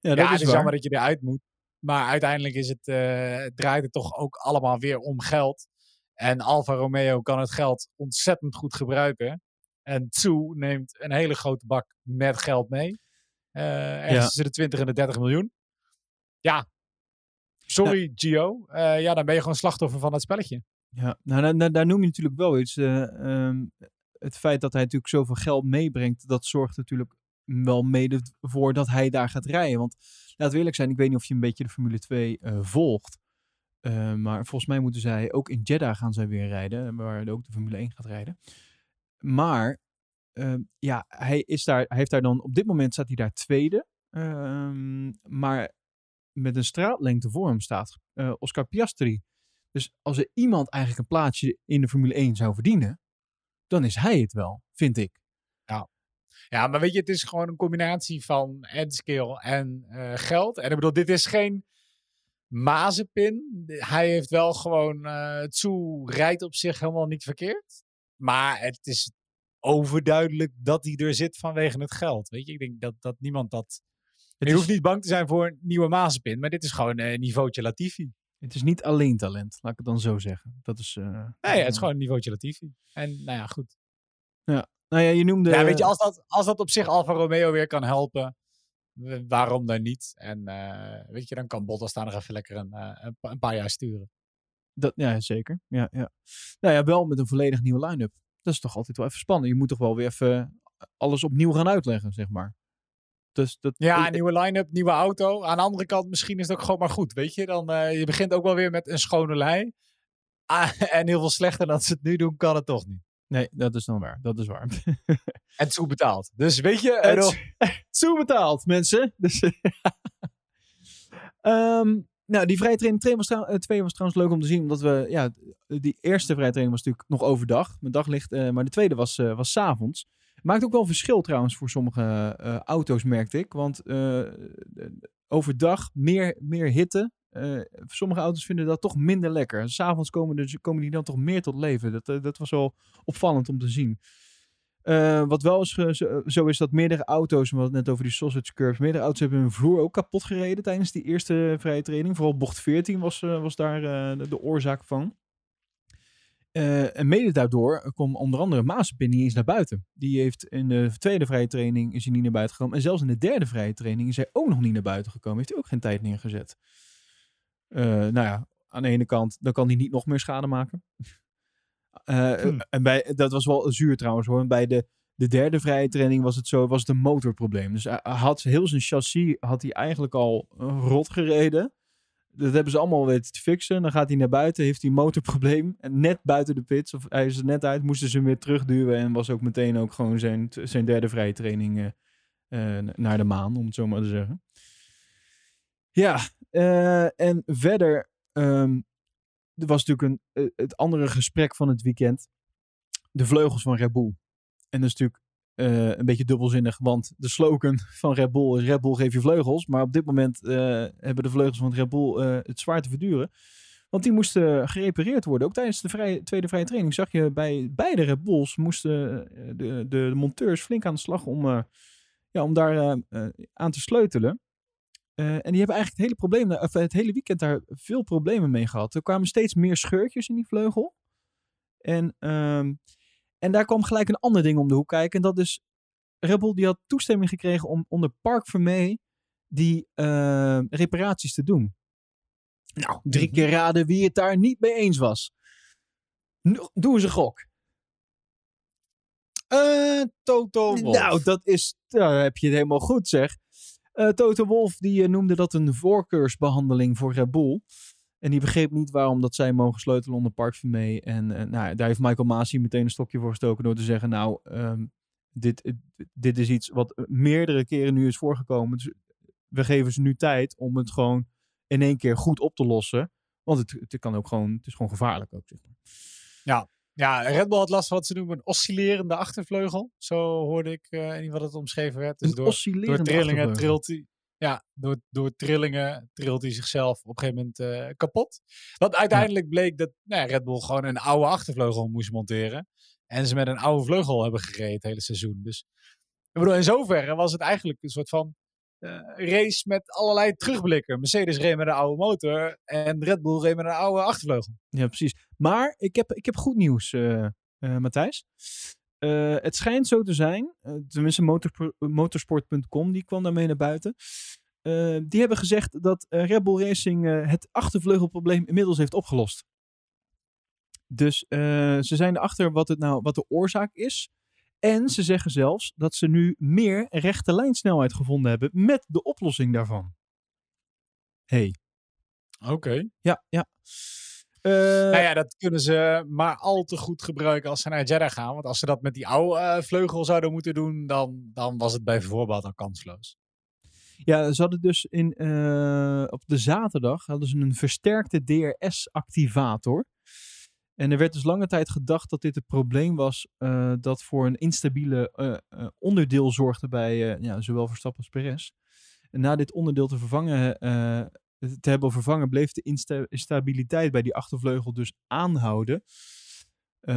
Ja, Ja, dat het is is waar. jammer dat je eruit moet. Maar uiteindelijk is het, eh, draait het toch ook allemaal weer om geld. En Alfa Romeo kan het geld ontzettend goed gebruiken. En Tsu neemt een hele grote bak met geld mee. Eh ergens Ja. tussen de 20 en de 30 miljoen. Ja. Sorry, Gio. Eh, ja, dan ben je gewoon slachtoffer van dat spelletje. Ja, nou, daar- daar, daar noem je natuurlijk wel iets. eh, ehm, het feit dat hij natuurlijk zoveel geld meebrengt, dat zorgt natuurlijk wel mede voor dat hij daar gaat rijden. Want we eerlijk zijn, ik weet niet of je een beetje de Formule 2 eh, volgt. Eh, maar volgens mij moeten zij ook in Jeddah gaan zij weer rijden, waar ook de Formule 1 gaat rijden. Maar ehm, ja, hij, is daar, hij heeft daar dan, op dit moment staat hij daar tweede. Ehm, maar met een straatlengte voor hem staat eh, Oscar Piastri. Dus als er iemand eigenlijk een plaatsje in de Formule 1 zou verdienen, dan is hij het wel, vind ik. Ja, maar weet je, het is gewoon een combinatie van en skill en eh, geld. En ik bedoel, dit is geen Mazepin. Hij heeft wel gewoon, eh Tsu rijdt op zich helemaal niet verkeerd. Maar het is overduidelijk dat hij er zit vanwege het geld. Weet je, ik denk dat, dat niemand dat... Het je is, hoeft niet bang te zijn voor een nieuwe Mazepin, maar dit is gewoon een niveautje Latifi. Het is niet alleen talent, laat ik het dan zo zeggen. Dat is. eh, Nee, het is gewoon een niveautje Latifi. En nou ja, goed. Nou ja, je noemde. Ja, weet je, als dat, als dat op zich Alfa Romeo weer kan helpen, waarom dan niet? En eh, weet je, dan kan Bottas daar nog even lekker een, eh, een paar jaar sturen. Dat, ja, zeker. Ja, ja. Nou ja, wel met een volledig nieuwe line-up. Dat is toch altijd wel even spannend. Je moet toch wel weer even alles opnieuw gaan uitleggen, zeg maar. Dus dat, Ja, nieuwe line-up, nieuwe auto. Aan de andere kant, misschien is het ook gewoon maar goed, weet je. Dan, eh, je begint ook wel weer met een schone lei. Ah, en heel veel slechter dan ze het nu doen, kan het toch niet. Nee, dat is dan waar. Dat is waar. En goed betaald. Dus weet je, Het zo betaald, mensen. Dus, Ehm, nou, die vrije training 2 was, eh, twee was trouwens leuk om te zien. Omdat we, ja, die eerste vrije training was natuurlijk nog overdag. Met daglicht. eh, maar de tweede was, was 's avonds. Maakt ook wel verschil trouwens voor sommige eh, auto's, merkte ik. Want eh, overdag meer, meer hitte. Eh, sommige auto's vinden dat toch minder lekker. S'avonds komen, komen die dan toch meer tot leven. Dat, dat was wel opvallend om te zien. Wat wel zo, is dat meerdere auto's, we hadden net over die sausage curves, meerdere auto's hebben hun vloer ook kapot gereden tijdens die eerste vrije training. Vooral bocht 14 was, was daar de oorzaak van. Eh, en mede daardoor kwam onder andere niet eens naar buiten. Die heeft in de tweede vrije training is hij niet naar buiten gekomen. En zelfs in de derde vrije training is hij ook nog niet naar buiten gekomen. Heeft hij ook geen tijd neergezet. Eh, nou ja, aan de ene kant, dan kan hij niet nog meer schade maken. Eh, Hm. En bij, dat was wel zuur trouwens hoor. En bij de, de derde vrije training was het zo, was het een motorprobleem. Dus hij had heel zijn chassis had hij eigenlijk al rot gereden. Dat hebben ze allemaal weten te fixen. Dan gaat hij naar buiten, heeft hij een motorprobleem. En net buiten de pits, of hij is er net uit, moesten ze hem weer terugduwen. En was ook meteen ook gewoon zijn, zijn derde vrije training eh, eh, naar de maan, om het zo maar te zeggen. Ja, eh, en verder, ehm, er was natuurlijk een, het andere gesprek van het weekend. De vleugels van Red Bull. En dat is natuurlijk eh, een beetje dubbelzinnig, want de slogan van Red Bull is Red Bull geef je vleugels. Maar op dit moment eh, hebben de vleugels van Red Bull eh, het zwaar te verduren. Want die moesten gerepareerd worden. Ook tijdens de vrije, tweede vrije training zag je bij beide Red Bulls moesten de, de, monteurs flink aan de slag om, ja, om daar aan te sleutelen. En die hebben eigenlijk het hele, probleem, of het hele weekend daar veel problemen mee gehad. Er kwamen steeds meer scheurtjes in die vleugel. En, ehm, en daar kwam gelijk een ander ding om de hoek kijken. En dat is, Red Bull die had toestemming gekregen om onder Park Vermee die eh, reparaties te doen. Nou, drie keer raden wie het daar niet mee eens was. No- Doe eens een gok. Eh, Toto Wolff. Nou, dat is, daar heb je het helemaal goed zeg. Eh, Toto Wolf die noemde dat een voorkeursbehandeling voor Red Bull. En die begreep niet waarom dat zij mogen sleutelen onder Park Vermee. En eh, nou, daar heeft Michael Masi meteen een stokje voor gestoken door te zeggen... nou, ehm, dit, eh, dit is iets wat eh, meerdere keren nu is voorgekomen. Dus we geven ze nu tijd om het gewoon in één keer goed op te lossen. Want het, het kan ook gewoon, het is gewoon gevaarlijk ook. Zeg maar. Ja, Red Bull had last van wat ze noemen een oscillerende achtervleugel. Zo hoorde ik eh in ieder geval dat het omschreven werd. Dus een door, oscillerende door trillingen trilt hij. Ja, door, door trillingen trilt hij zichzelf op een gegeven moment eh, kapot. Want uiteindelijk bleek dat nou, ja, Red Bull gewoon een oude achtervleugel moest monteren. En ze met een oude vleugel hebben gereden het hele seizoen. Dus ik bedoel, in zoverre was het eigenlijk een soort van eh, race met allerlei terugblikken. Mercedes reed met een oude motor en Red Bull reed met een oude achtervleugel. Ja, precies. Maar ik heb, ik heb goed nieuws, eh, Matthijs. Het schijnt zo te zijn, tenminste motorsport- motorsport.com, die kwam daarmee naar buiten. Eh, die hebben gezegd dat eh, Red Bull Racing eh, het achtervleugelprobleem inmiddels heeft opgelost. Dus ze zijn erachter wat, het nou, wat de oorzaak is. En ze zeggen zelfs dat ze nu meer rechte lijnsnelheid gevonden hebben met de oplossing daarvan. Hey. Oké. Ja, ja. Eh, Nou ja, dat kunnen ze maar al te goed gebruiken als ze naar Jeddah gaan. Want als ze dat met die oude vleugel zouden moeten doen, dan, dan was het bij voorbaat al kansloos. Ja, ze hadden dus in, eh, op de zaterdag hadden ze een versterkte DRS-activator. En er werd dus lange tijd gedacht dat dit het probleem was eh, dat voor een instabiele eh, onderdeel zorgde bij ja, zowel Verstappen als Perez. En na dit onderdeel te vervangen, te hebben vervangen, bleef de insta- instabiliteit bij die achtervleugel dus aanhouden.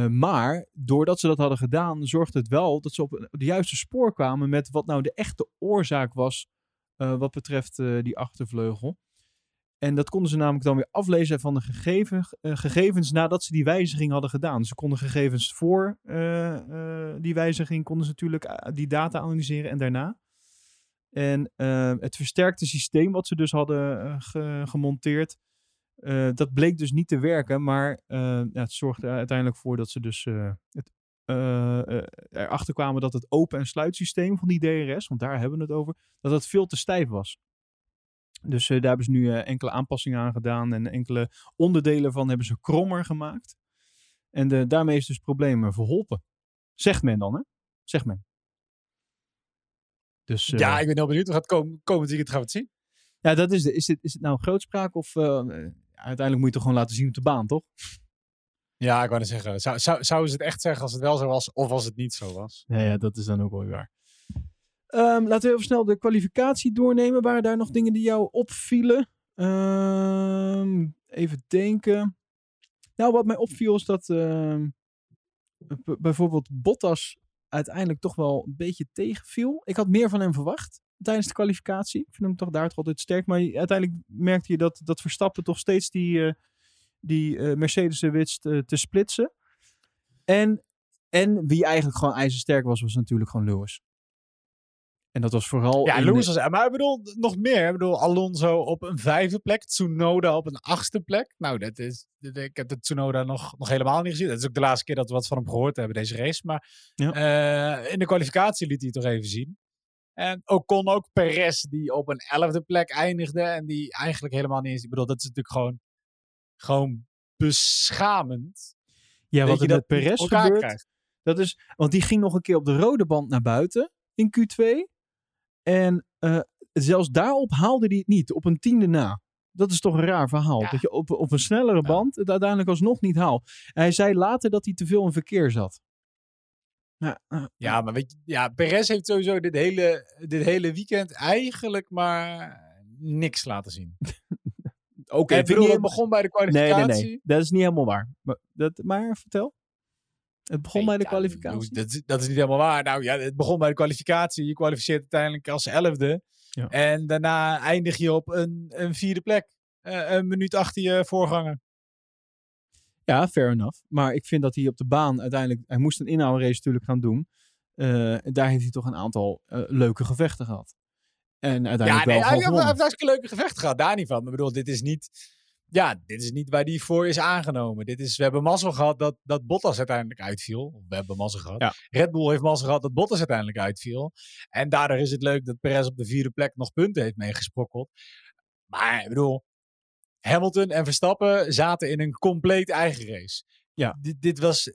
Maar doordat ze dat hadden gedaan, zorgde het wel dat ze op de juiste spoor kwamen met wat nou de echte oorzaak was wat betreft eh, die achtervleugel. En dat konden ze namelijk dan weer aflezen van de gegeven, eh, gegevens nadat ze die wijziging hadden gedaan. Ze konden gegevens voor eh, eh, die wijziging, konden ze natuurlijk eh, die data analyseren en daarna. En eh, het versterkte systeem wat ze dus hadden eh, ge- gemonteerd, eh, dat bleek dus niet te werken. Maar eh, ja, het zorgde uiteindelijk voor dat ze dus eh, het, eh, erachter kwamen dat het open- en sluitsysteem van die DRS, want daar hebben we het over, dat het veel te stijf was. Dus eh, daar hebben ze nu enkele aanpassingen aan gedaan en enkele onderdelen van hebben ze krommer gemaakt. En daarmee is dus het probleem verholpen. Zegt men dan, hè? Zegt men. Dus, Ja, ik ben heel benieuwd. We gaan het komen, komend weekend gaan we het zien. ja, dat is, de, is, het, is het nou grootspraak of uiteindelijk moet je het toch gewoon laten zien op de baan, toch? Ja, ik wou net zeggen. Zou, zou, zouden ze het echt zeggen als het wel zo was of als het niet zo was? Ja, ja dat is dan ook wel waar. Ehm, laten we even snel de kwalificatie doornemen. Waren daar nog dingen die jou opvielen? Ehm, even denken. Nou, wat mij opviel is dat ehm, bijvoorbeeld Bottas uiteindelijk toch wel een beetje tegenviel. Ik had meer van hem verwacht tijdens de kwalificatie. Ik vind hem toch daar altijd sterk. Maar uiteindelijk merkte je dat, dat Verstappen toch steeds die, eh, die eh, Mercedes wist eh, te splitsen. En, en wie eigenlijk gewoon ijzersterk was, was natuurlijk gewoon Lewis. En dat was vooral... Ja, Lewis de- was... Maar ik bedoel, nog meer. Ik bedoel, Alonso op een vijfde plek. Tsunoda op een achtste plek. Nou, dat is... Ik heb de Tsunoda nog, nog helemaal niet gezien. Dat is ook de laatste keer dat we wat van hem gehoord hebben, deze race. Maar Ja. eh, in de kwalificatie liet hij het toch even zien. En ook kon ook Perez, die op een elfde plek eindigde. En die eigenlijk helemaal niet eens... Ik bedoel, dat is natuurlijk gewoon... Gewoon beschamend. Ja, wat er met Perez gebeurt, krijgt. dat is... Want die ging nog een keer op de rode band naar buiten in Q2. En eh, zelfs daarop haalde hij het niet, op een tiende na. Dat is toch een raar verhaal. Ja. Dat je op, op een snellere band het uiteindelijk alsnog niet haalt. Hij zei later dat hij te veel in verkeer zat. Ja, uh, ja, maar weet je, ja, Perez heeft sowieso dit hele, dit hele weekend eigenlijk maar niks laten zien. Oké, okay, ik bedoel, het begon bij de kwalificatie. Nee, nee, nee. Dat is niet helemaal waar. Maar, dat, maar vertel. Het begon bij de kwalificatie. Dat, dat, is niet helemaal waar. Nou ja, het begon bij de kwalificatie. Je kwalificeert uiteindelijk als elfde. Ja. En daarna eindig je op een, een vierde plek. Uh, een minuut achter je voorganger. Ja, fair enough. Maar ik vind dat hij op de baan uiteindelijk... Hij moest een inhoudrace natuurlijk gaan doen. Uh, daar heeft hij toch een aantal uh, leuke gevechten gehad. En uiteindelijk ja, nee, wel hij, heeft hartstikke leuke gevechten gehad. Daar niet van. Maar ik bedoel, dit is niet... Ja, dit is niet waar die voor is aangenomen. Dit is, we hebben mazzel gehad dat, dat Bottas uiteindelijk uitviel. We hebben mazzel gehad. Ja. Red Bull heeft mazzel gehad dat Bottas uiteindelijk uitviel. En daardoor is het leuk dat Perez op de vierde plek nog punten heeft meegesprokkeld. Maar ik bedoel, Hamilton en Verstappen zaten in een compleet eigen race. Ja. Dit, dit was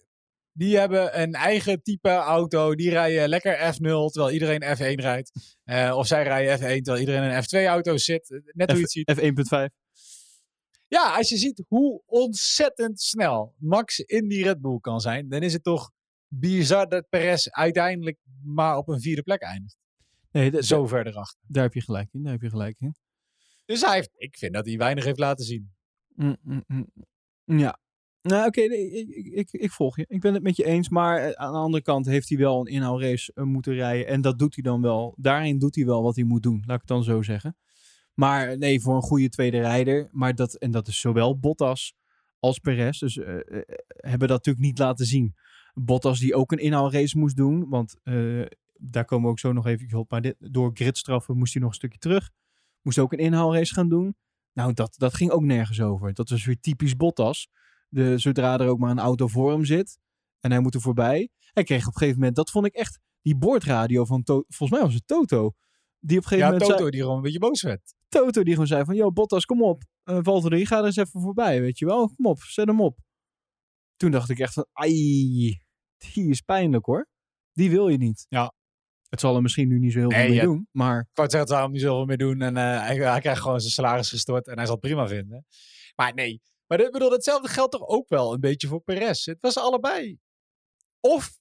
die hebben een eigen type auto. Die rijden lekker F0 terwijl iedereen F1 rijdt. Uh, of zij rijden F1 terwijl iedereen in een F2-auto zit. Net hoe je het ziet. F1.5. Ja, als je ziet hoe ontzettend snel Max in die Red Bull kan zijn, dan is het toch bizar dat Perez uiteindelijk maar op een vierde plek eindigt. Nee, Zo verder achter. Daar heb je gelijk in. Daar heb je gelijk in. Dus hij heeft, ik vind dat hij weinig heeft laten zien. Mm, mm, mm. Ja, nou, oké, ik, ik, ik, volg je. Ik ben het met je eens. Maar eh, aan de andere kant heeft hij wel een inhoudrace uh, moeten rijden. En dat doet hij dan wel. Daarin doet hij wel wat hij moet doen. Laat ik het dan zo zeggen. Maar nee, voor een goede tweede rijder. Maar dat, en dat is zowel Bottas als Perez. Dus uh, hebben dat natuurlijk niet laten zien. Bottas die ook een inhoudrace moest doen. Want daar komen we ook zo nog even op. Maar dit, door gridstraffen moest hij nog een stukje terug. Moest ook een inhoudrace gaan doen. Nou, dat, dat ging ook nergens over. Dat was weer typisch Bottas de, zodra er ook maar een auto voor hem zit en hij moet er voorbij. Hij kreeg op een gegeven moment, dat vond ik echt, die boordradio van, to volgens mij was het Toto. Die op een gegeven ja, moment Toto zei, die gewoon een beetje boos werd. Toto die gewoon zei van, yo Bottas, kom op. Uh, Valtteri, ga er eens even voorbij, weet je wel. Kom op, zet hem op. Toen dacht ik echt van, ai, die is pijnlijk hoor. Die wil je niet. Ja. Het zal er misschien nu niet zo heel veel mee doen, maar... Ik wou zeggen, het zou hem niet zoveel mee doen en uh, hij, hij krijgt gewoon zijn salaris gestort en hij zal het prima vinden. Maar nee, maar ik bedoel, hetzelfde geldt toch ook wel een beetje voor Perez. Het was allebei. Of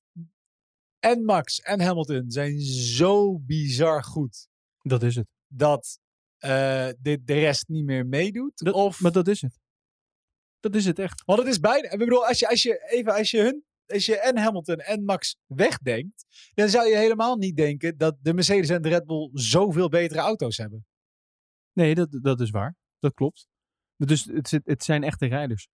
en Max en Hamilton zijn zo bizar goed. Dat is het. Dat uh, de, de rest niet meer meedoet. Dat, of... Maar dat is het. Dat is het echt. Want het is bijna. Ik bedoel, als je, als je even als je hun. Als je en Hamilton en Max wegdenkt, dan zou je helemaal niet denken dat de Mercedes en de Red Bull zoveel betere auto's hebben. Nee, dat, dat is waar. Dat klopt. Dus het, het zijn echte rijders.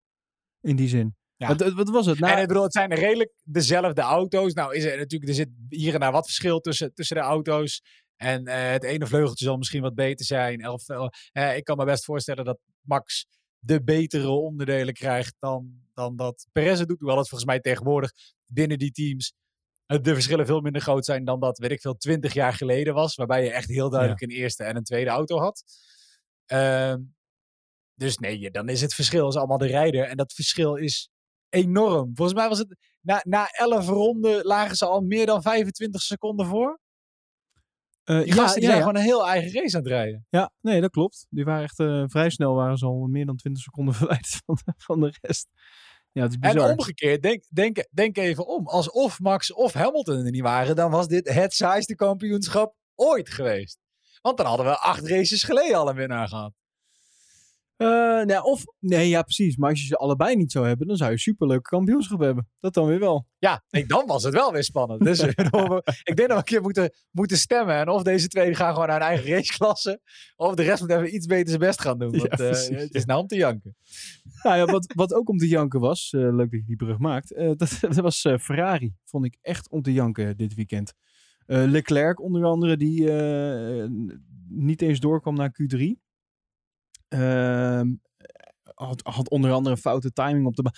In die zin. Ja. Wat, wat, was het? Nou, en ik bedoel, het zijn redelijk dezelfde auto's. Nou is er natuurlijk, er zit hier en daar wat verschil tussen, tussen de auto's. En uh, het ene vleugeltje zal misschien wat beter zijn. Of, uh, ik kan me best voorstellen dat Max de betere onderdelen krijgt dan, dan dat Perez het doet. Hoewel het volgens mij tegenwoordig binnen die teams de verschillen veel minder groot zijn dan dat, weet ik veel, twintig jaar geleden was. Waarbij je echt heel duidelijk ja. een eerste en een tweede auto had. Uh, dus nee, dan is het verschil is allemaal de rijder. En dat verschil is enorm. Volgens mij was het na, na 11 ronden lagen ze al meer dan 25 seconden voor. Uh, die ja, die ja, zijn ja. gewoon een heel eigen race aan het rijden. Ja, nee, dat klopt. Die waren echt uh, vrij snel, waren ze al meer dan 20 seconden verwijderd van de, van de rest. Ja, het is bizar. En omgekeerd, denk, denk, denk even om. Alsof Max of Hamilton er niet waren, dan was dit het saaiste kampioenschap ooit geweest. Want dan hadden we acht races geleden al een winnaar gehad. Uh, nou, of, nee, ja, precies. Maar als je ze allebei niet zou hebben, dan zou je superleuke kampioenschap hebben. Dat dan weer wel. Ja, nee, dan was het wel weer spannend. Dus ik denk dat we een keer moeten, moeten stemmen. En of deze twee gaan gewoon naar een eigen raceklasse. Of de rest moet even iets beter zijn best gaan doen. Want ja, uh, het is nou om te janken. Nou ja, wat, wat ook om te janken was, uh, leuk dat je die brug maakt. dat, dat was Ferrari. Vond ik echt om te janken dit weekend. Leclerc onder andere, die niet eens doorkwam naar Q3. Uh, had, had, onder andere foute timing op de baan.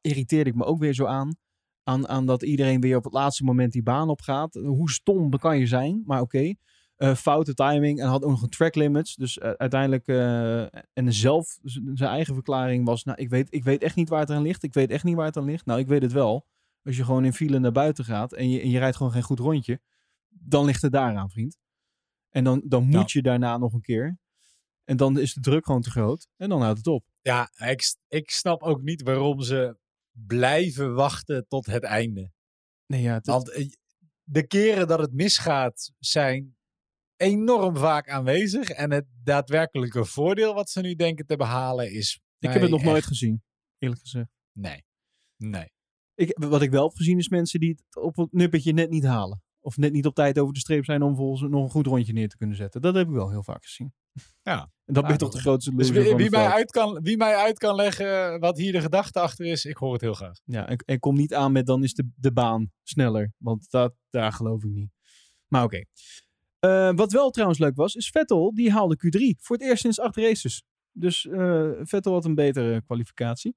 Irriteerde ik me ook weer zo aan. aan. Aan dat iedereen weer op het laatste moment die baan opgaat. Hoe stom kan je zijn, maar oké. Okay. Uh, foute timing en had ook nog een track limits. Dus uh, uiteindelijk, uh, en zelf zijn eigen verklaring was, nou ik weet, ik weet echt niet waar het aan ligt. Ik weet echt niet waar het aan ligt. Nou, ik weet het wel. Als je gewoon in file naar buiten gaat en je, en je rijdt gewoon geen goed rondje, dan ligt het daaraan, vriend. En dan, dan moet nou. je daarna nog een keer. En dan is de druk gewoon te groot. En dan houdt het op. Ja, ik, ik snap ook niet waarom ze blijven wachten tot het einde. Nee, ja, het, Want eh, de keren dat het misgaat zijn enorm vaak aanwezig. En het daadwerkelijke voordeel wat ze nu denken te behalen is... ik heb het nog nooit gezien, eerlijk gezegd. Nee. Nee. Ik, wat ik wel heb gezien is mensen die het op het nippertje net niet halen. Of net niet op tijd over de streep zijn om volgens nog een goed rondje neer te kunnen zetten. Dat heb ik wel heel vaak gezien. Ja. En dat ben je Ja, toch de grootste Dus wie, mij uit kan, wie mij uit kan leggen wat hier de gedachte achter is, ik hoor het heel graag. Ja, en, en kom niet aan met dan is de, de baan sneller. Want dat, daar geloof ik niet. Maar oké. Eh, wat wel trouwens leuk was, is Vettel die haalde Q3 voor het eerst sinds acht races. Dus eh, Vettel had een betere kwalificatie.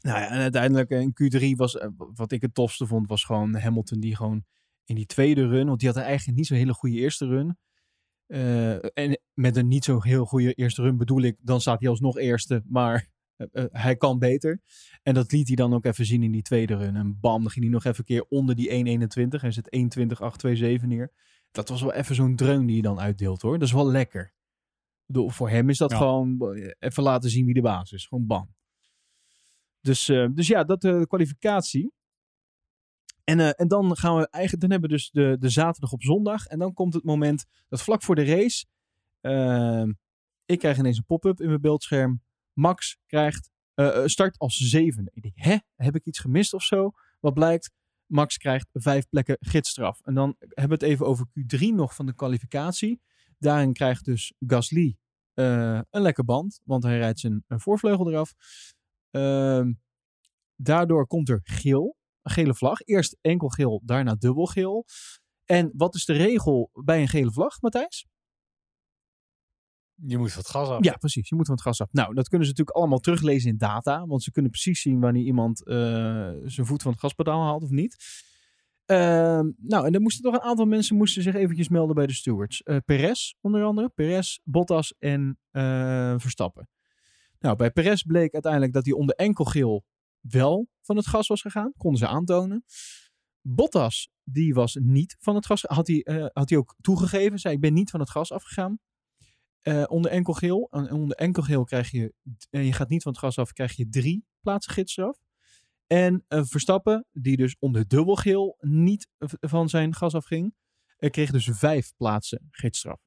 Nou ja, en uiteindelijk eh, in Q3 was, wat ik het tofste vond, was gewoon Hamilton die gewoon in die tweede run, want die had eigenlijk niet zo'n hele goede eerste run. Eh, en met een niet zo heel goede eerste run bedoel ik, dan staat hij alsnog eerste, maar eh, eh, hij kan beter. En dat liet hij dan ook even zien in die tweede run. En bam, dan ging hij nog even een keer onder die 1.21. Hij zet 1.20.827 neer. Dat was wel even zo'n dreun die je dan uitdeelt hoor. Dat is wel lekker. Bedoel, voor hem is dat Ja. gewoon even laten zien wie de baas is. Gewoon bam. Dus, dus ja, dat de kwalificatie. En, eh, en dan gaan we eigenlijk, dan hebben we dus de, de zaterdag op zondag. En dan komt het moment dat vlak voor de race. eh, ik krijg ineens een pop-up in mijn beeldscherm. Max krijgt eh, eh, start als zevende. Ik denk, hè, heb ik iets gemist of zo? Wat blijkt? Max krijgt vijf plekken gidsstraf. En dan hebben we het even over Q3 nog van de kwalificatie. Daarin krijgt dus Gasly een lekker band, want hij rijdt zijn voorvleugel eraf. Ehm, daardoor komt er geel, gele vlag. Eerst enkel geel, daarna dubbel geel. En wat is de regel bij een gele vlag, Matthijs? Je moet van het gas af. Ja, precies. Je moet van het gas af. Nou, dat kunnen ze natuurlijk allemaal teruglezen in data. Want ze kunnen precies zien wanneer iemand eh, zijn voet van het gaspedaal haalt of niet. Ehm, nou, en er moesten toch een aantal mensen moesten zich eventjes melden bij de stewards. Eh Perez onder andere. Perez, Bottas en eh, Verstappen. Nou, bij Perez bleek uiteindelijk dat hij onder enkel geel wel van het gas was gegaan. Konden ze aantonen. Bottas, die was niet van het gas. Had hij, eh, had hij ook toegegeven. Zei, ik ben niet van het gas afgegaan. Eh, onder enkel geel. En onder enkel geel krijg je, en je gaat niet van het gas af, krijg je drie plaatsen gidsstraf. En eh, Verstappen, die dus onder dubbel geel niet van zijn gas afging, eh, kreeg dus vijf plaatsen gidsstraf.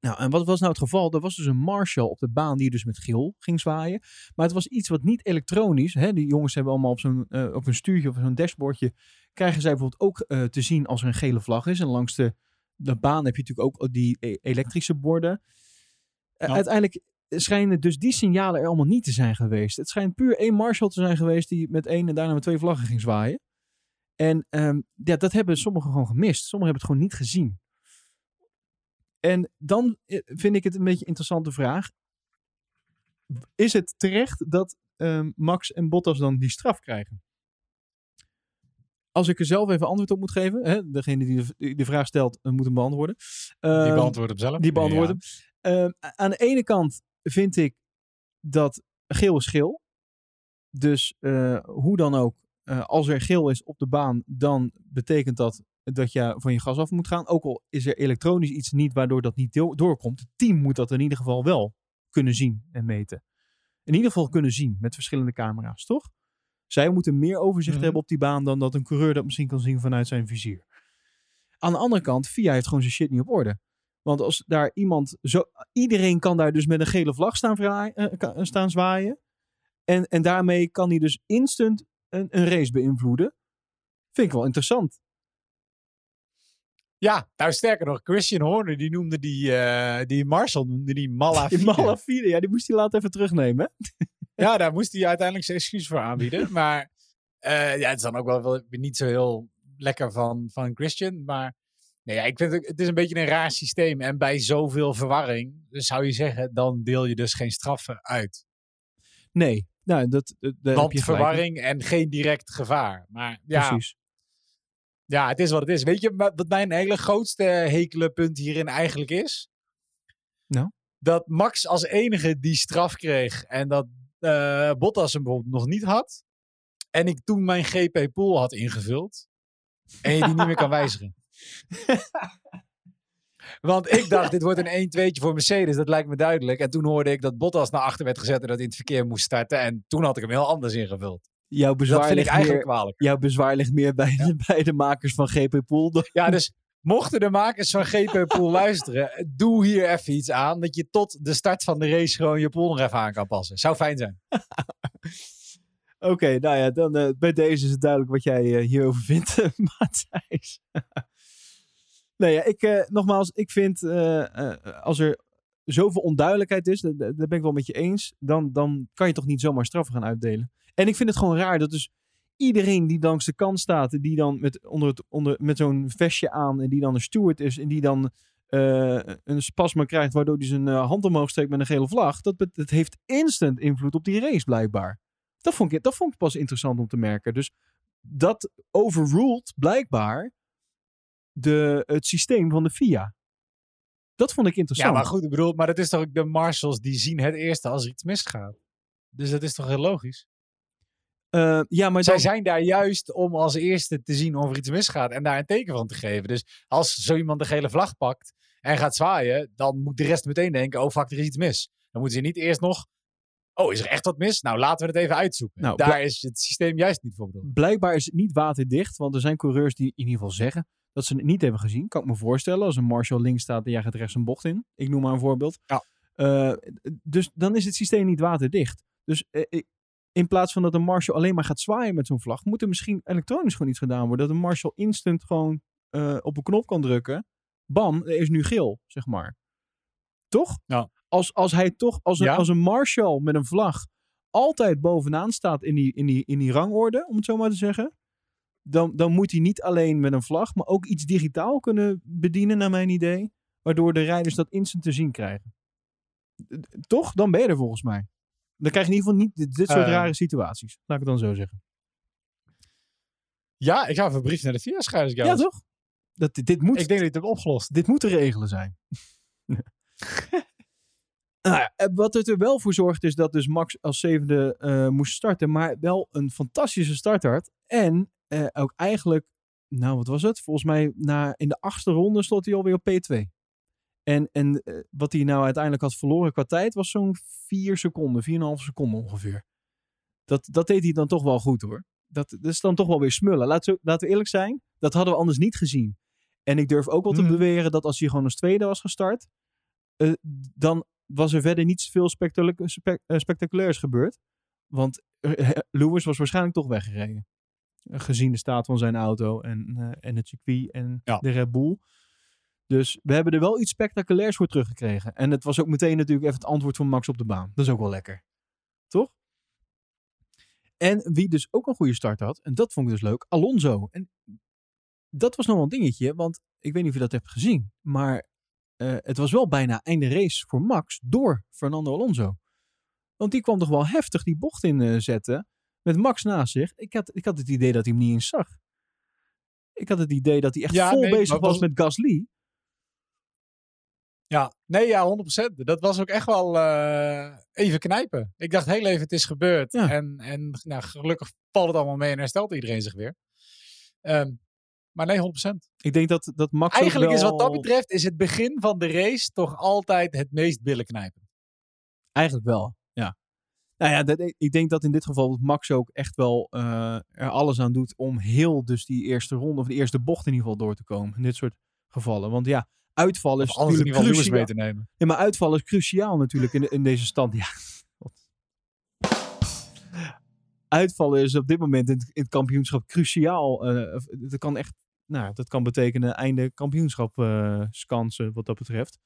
Nou, en wat was nou het geval? Er was dus een marshal op de baan die dus met geel ging zwaaien. Maar het was iets wat niet elektronisch. Hè? Die jongens hebben allemaal op, zo'n, eh, op een stuurtje of zo'n dashboardje. Krijgen zij bijvoorbeeld ook eh, te zien als er een gele vlag is. En langs de, de baan heb je natuurlijk ook die e- elektrische borden. Eh, Ja. Uiteindelijk schijnen dus die signalen er allemaal niet te zijn geweest. Het schijnt puur één marshal te zijn geweest die met één en daarna met twee vlaggen ging zwaaien. En ehm, ja, dat hebben sommigen gewoon gemist. Sommigen hebben het gewoon niet gezien. En dan eh, vind ik het een beetje een interessante vraag. Is het terecht dat ehm, Max en Bottas dan die straf krijgen? Als ik er zelf even antwoord op moet geven, hè, degene die de, die de vraag stelt, eh, moet hem beantwoorden. Die Ehm, beantwoordt hem zelf. die beantwoord hem. Ehm, aan de ene kant vind ik dat geel is geel. Dus eh, hoe dan ook, als er geel is op de baan, dan betekent dat dat je van je gas af moet gaan. Ook al is er elektronisch iets niet waardoor dat niet doorkomt. Het team moet dat in ieder geval wel kunnen zien en meten. In ieder geval kunnen zien met verschillende camera's, toch? Zij moeten meer overzicht Mhm. hebben op die baan dan dat een coureur dat misschien kan zien vanuit zijn vizier. Aan de andere kant, VIA heeft gewoon zijn shit niet op orde. Want als daar iemand zo. Iedereen kan daar dus met een gele vlag staan, eh, kan- staan zwaaien. En, en daarmee kan hij dus instant een, een race beïnvloeden. Vind ik wel interessant. Ja, nou sterker nog, Christian Horner die noemde die, eh, die Marshall noemde die Malafide. Die Malafide, ja, die moest hij later even terugnemen. hè? Ja, daar moest hij uiteindelijk zijn excuus voor aanbieden. Maar eh, ja, het is dan ook wel, niet zo heel lekker van, van Christian. Maar nee, ja, ik vind het, het is een beetje een raar systeem. En bij zoveel verwarring zou je zeggen, dan deel je dus geen straffen uit. Nee, nou, dat, Want verwarring en geen direct gevaar. Maar ja, Precies. Ja, het is wat het is. Weet je wat mijn hele grootste hekele punt hierin eigenlijk is? Nou? Dat Max als enige die straf kreeg en dat eh, Bottas hem bijvoorbeeld nog niet had. En ik toen mijn GP pool had ingevuld. En je die niet meer kan wijzigen. Want ik dacht, dit wordt een 1-2'tje voor Mercedes. Dat lijkt me duidelijk. En toen hoorde ik dat Bottas naar achter werd gezet en dat hij in het verkeer moest starten. En toen had ik hem heel anders ingevuld. Jouw bezwaar, Dat vind ik ligt eigenlijk meer, kwalijk. jouw bezwaar ligt meer bij, de, bij de makers van GP Pool. dan- Ja, dus mochten de makers van GP Pool luisteren, doe hier even iets aan. Dat je tot de start van de race gewoon je pool nog even aan kan passen. Zou fijn zijn. Oké, nou ja, dan eh, bij deze is het duidelijk wat jij eh, hierover vindt, Matthijs. nee, ja, ik, eh, nogmaals, ik vind als er zoveel onduidelijkheid is, dat, dat ben ik wel met je eens, dan, dan kan je toch niet zomaar straffen gaan uitdelen. En ik vind het gewoon raar dat dus iedereen die langs de kant staat, die dan met, onder het, onder, met zo'n vestje aan en die dan een steward is en die dan eh, een spasma krijgt waardoor hij zijn eh, hand omhoog steekt met een gele vlag, dat, dat heeft instant invloed op die race blijkbaar. Dat vond, ik, dat vond ik pas interessant om te merken. Dus dat overruled blijkbaar de, het systeem van de FIA. Dat vond ik Ja, interessant. maar goed, ik bedoel, maar het is toch ook de marshals die zien het eerste als er iets misgaat. Dus dat is toch heel logisch. Eh, ja, maar Zij dan, zijn daar juist om als eerste te zien of er iets misgaat en daar een teken van te geven. Dus als zo iemand de gele vlag pakt en gaat zwaaien, dan moet de rest meteen denken, oh fuck, er is iets mis. Dan moeten ze niet eerst nog, oh, is er echt wat mis? Nou, laten we het even uitzoeken. Nou, daar is het systeem juist niet voor bedoeld. blijkbaar is het niet waterdicht. Want er zijn coureurs die in ieder geval zeggen dat ze het niet hebben gezien. Kan ik me voorstellen. Als een Marshall links staat en jij gaat rechts een bocht in. Ik noem maar een voorbeeld. Ja. Eh, dus dan is het systeem niet waterdicht. Dus eh, ik- in plaats van dat een Marshall alleen maar gaat zwaaien met zo'n vlag, moet er misschien elektronisch gewoon iets gedaan worden. Dat een Marshall instant gewoon eh, op een knop kan drukken. Bam, er is nu geel, zeg maar. Toch? Ja. Als, als hij toch, als een, Ja. als een Marshall met een vlag altijd bovenaan staat in die, in die, in die rangorde, om het zo maar te zeggen. Dan, dan moet hij niet alleen met een vlag, maar ook iets digitaal kunnen bedienen, naar mijn idee. Waardoor de rijders dat instant te zien krijgen. Toch? Dan ben je er volgens mij. Dan krijg je in ieder geval niet dit, dit soort Eh. rare situaties. Laat ik het dan zo zeggen. Ja, ik ga even een brief naar de VIA schrijven. ik Ja, toch? Dat, dit, moet, Ik denk dat je het hebt opgelost. dit moet te regelen zijn. nou ja, eh, wat het er wel voor zorgt is dat dus Max als zevende eh, moest starten. Maar wel een fantastische start had. En eh, ook eigenlijk, nou wat was het? Volgens mij na, in de achtste ronde stond hij alweer op P2. En, en eh, wat hij nou uiteindelijk had verloren qua tijd was zo'n 4 seconden, 4,5 seconden ongeveer. Dat, dat deed hij dan toch wel goed hoor. Dat, dat is dan toch wel weer smullen. Laten we, laten we eerlijk zijn, dat hadden we anders niet gezien. En ik durf ook wel te Mhm. beweren dat als hij gewoon als tweede was gestart, eh, dan was er verder niet veel spectacula- spec- eh, spectaculairs gebeurd. Want Lewis was waarschijnlijk toch weggereden. Gezien de staat van zijn auto en, en het circuit en Ja. de Red Bull. Dus we hebben er wel iets spectaculairs voor teruggekregen. En het was ook meteen natuurlijk even het antwoord van Max op de baan. Dat is ook wel lekker. Toch? En wie dus ook een goede start had, en dat vond ik dus leuk, Alonso. En dat was nog wel een dingetje, want ik weet niet of je dat hebt gezien, maar eh, het was wel bijna einde race voor Max door Fernando Alonso. Want die kwam toch wel heftig die bocht in eh, zetten, met Max naast zich. Ik had, ik had het idee dat hij hem niet eens zag. Ik had het idee dat hij echt Ja, vol nee, bezig was- met Gasly. Ja, nee, ja, 100%. Dat was ook echt wel eh, even knijpen. Ik dacht heel even, het is gebeurd. Ja. En, en nou, gelukkig valt het allemaal mee en herstelt iedereen zich weer. Ehm, maar nee, 100%. Ik denk dat, dat Max Eigenlijk is wat dat betreft, is het begin van de race toch altijd het meest billen knijpen. Eigenlijk wel, ja. Nou ja, dat, ik denk dat in dit geval Max ook echt wel eh, er alles aan doet om heel dus die eerste ronde of de eerste bocht in ieder geval door te komen. In dit soort gevallen. Want ja, uitvallen is natuurlijk cruciaal. mee te nemen. Ja, maar uitvallen is cruciaal natuurlijk in, in deze stand. Ja. Uitvallen is op dit moment in het, in het kampioenschap cruciaal. eh, dat kan echt, nou, dat kan betekenen einde kampioenschap eh skansen wat dat betreft.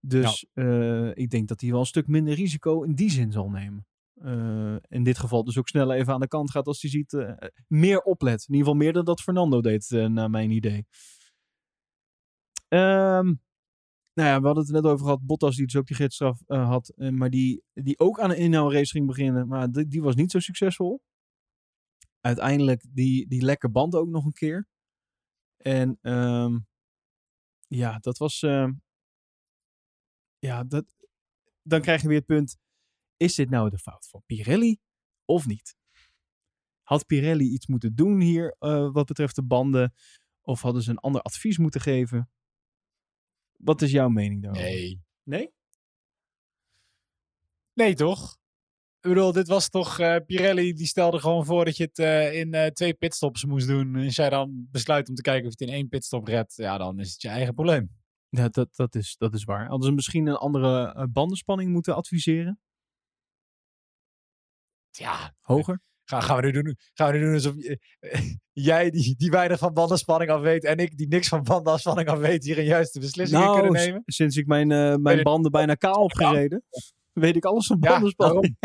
Dus eh, ik denk dat hij wel een stuk minder risico in die zin zal nemen. Eh, in dit geval dus ook sneller even aan de kant gaat als hij ziet. eh, meer oplet. In ieder geval meer dan dat Fernando deed, eh, naar mijn idee. Ehm, nou ja, we hadden het net over gehad. Bottas die dus ook die gidsstraf eh, had. eh, maar die, die ook aan een inhoudrace ging beginnen. Maar die, die was niet zo succesvol. Uiteindelijk die, die lekke band ook nog een keer. En ehm, ja, dat was... ehm, ja, dat, dan krijg je weer het punt. Is dit nou de fout van Pirelli of niet? Had Pirelli iets moeten doen hier eh, wat betreft de banden? Of hadden ze een ander advies moeten geven? Wat is jouw mening daarover? Nee. Nee? Nee, toch? Ik bedoel, dit was toch uh, Pirelli die stelde gewoon voor dat je het uh, in uh, twee pitstops moest doen. En als jij dan besluit om te kijken of je het in één pitstop redt, ja, dan is het je eigen probleem. Ja, dat, dat, is, dat is waar. Hadden ze misschien een andere bandenspanning moeten adviseren? Ja. Hoger? Gaan, gaan, we nu doen, gaan we nu doen alsof jij die, die weinig van bandenspanning af weet en ik die niks van bandenspanning af weet hier een juiste beslissing nou, kunnen nemen? sinds ik mijn, mijn banden bijna kaal heb gereden, weet ik alles van bandenspanning.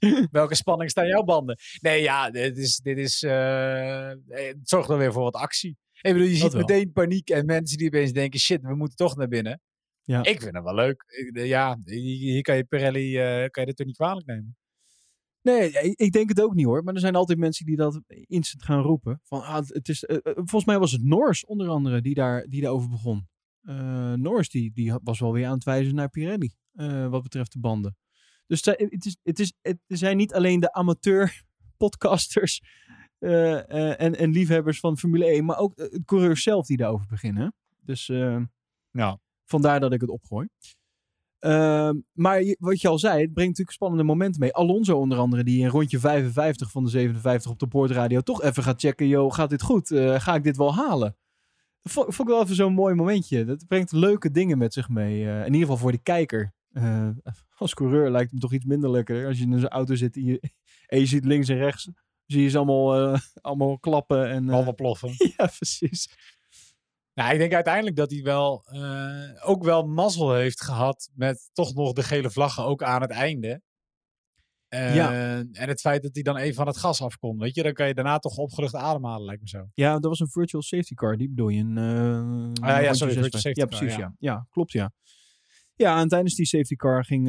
Welke spanning staan jouw banden? Nee, ja, dit is, dit is uh, het zorgt dan weer voor wat actie. Ik bedoel, je ziet meteen paniek en mensen die opeens denken, shit, we moeten toch naar binnen. Ja. Ik vind het wel leuk. Ja, hier kan je Pirelli, uh, kan je dit toch niet kwalijk nemen? Nee, ik denk het ook niet hoor. Maar er zijn altijd mensen die dat instant gaan roepen. Van, ah, het is, uh, volgens mij was het Norris onder andere die, daar, die daarover begon. Uh, Norris die, die was wel weer aan het wijzen naar Pirelli. wat betreft de banden. Dus het, is, het, is, het zijn niet alleen de amateur podcasters en, en liefhebbers van Formule 1, maar ook de coureurs zelf die daarover beginnen. Dus ja. vandaar dat ik het opgooi. Uh, maar wat je al zei, het brengt natuurlijk spannende momenten mee. Alonso onder andere, die in rondje 55 van de 57 op de boordradio toch even gaat checken. Yo, gaat dit goed? Uh, ga ik dit wel halen? Dat vond, vond ik wel even zo'n mooi momentje. Dat brengt leuke dingen met zich mee. Uh, in ieder geval voor de kijker. Uh, als coureur lijkt het me toch iets minder lekker. Als je in zo'n auto zit en je, en je ziet links en rechts. Zie je ze allemaal, allemaal klappen. En, allemaal ploffen. ja, precies. Nou, ik denk uiteindelijk dat hij wel uh, ook wel mazzel heeft gehad met toch nog de gele vlaggen ook aan het einde. Uh, ja. En het feit dat hij dan even van het gas af kon, weet je, dan kan je daarna toch opgelucht ademhalen, lijkt me zo. Ja, dat was een virtual safety car, die bedoel je? Een, uh, ah, ja, sorry, virtual safety ja, precies, ja. ja. klopt, ja. Ja, en tijdens die safety car ging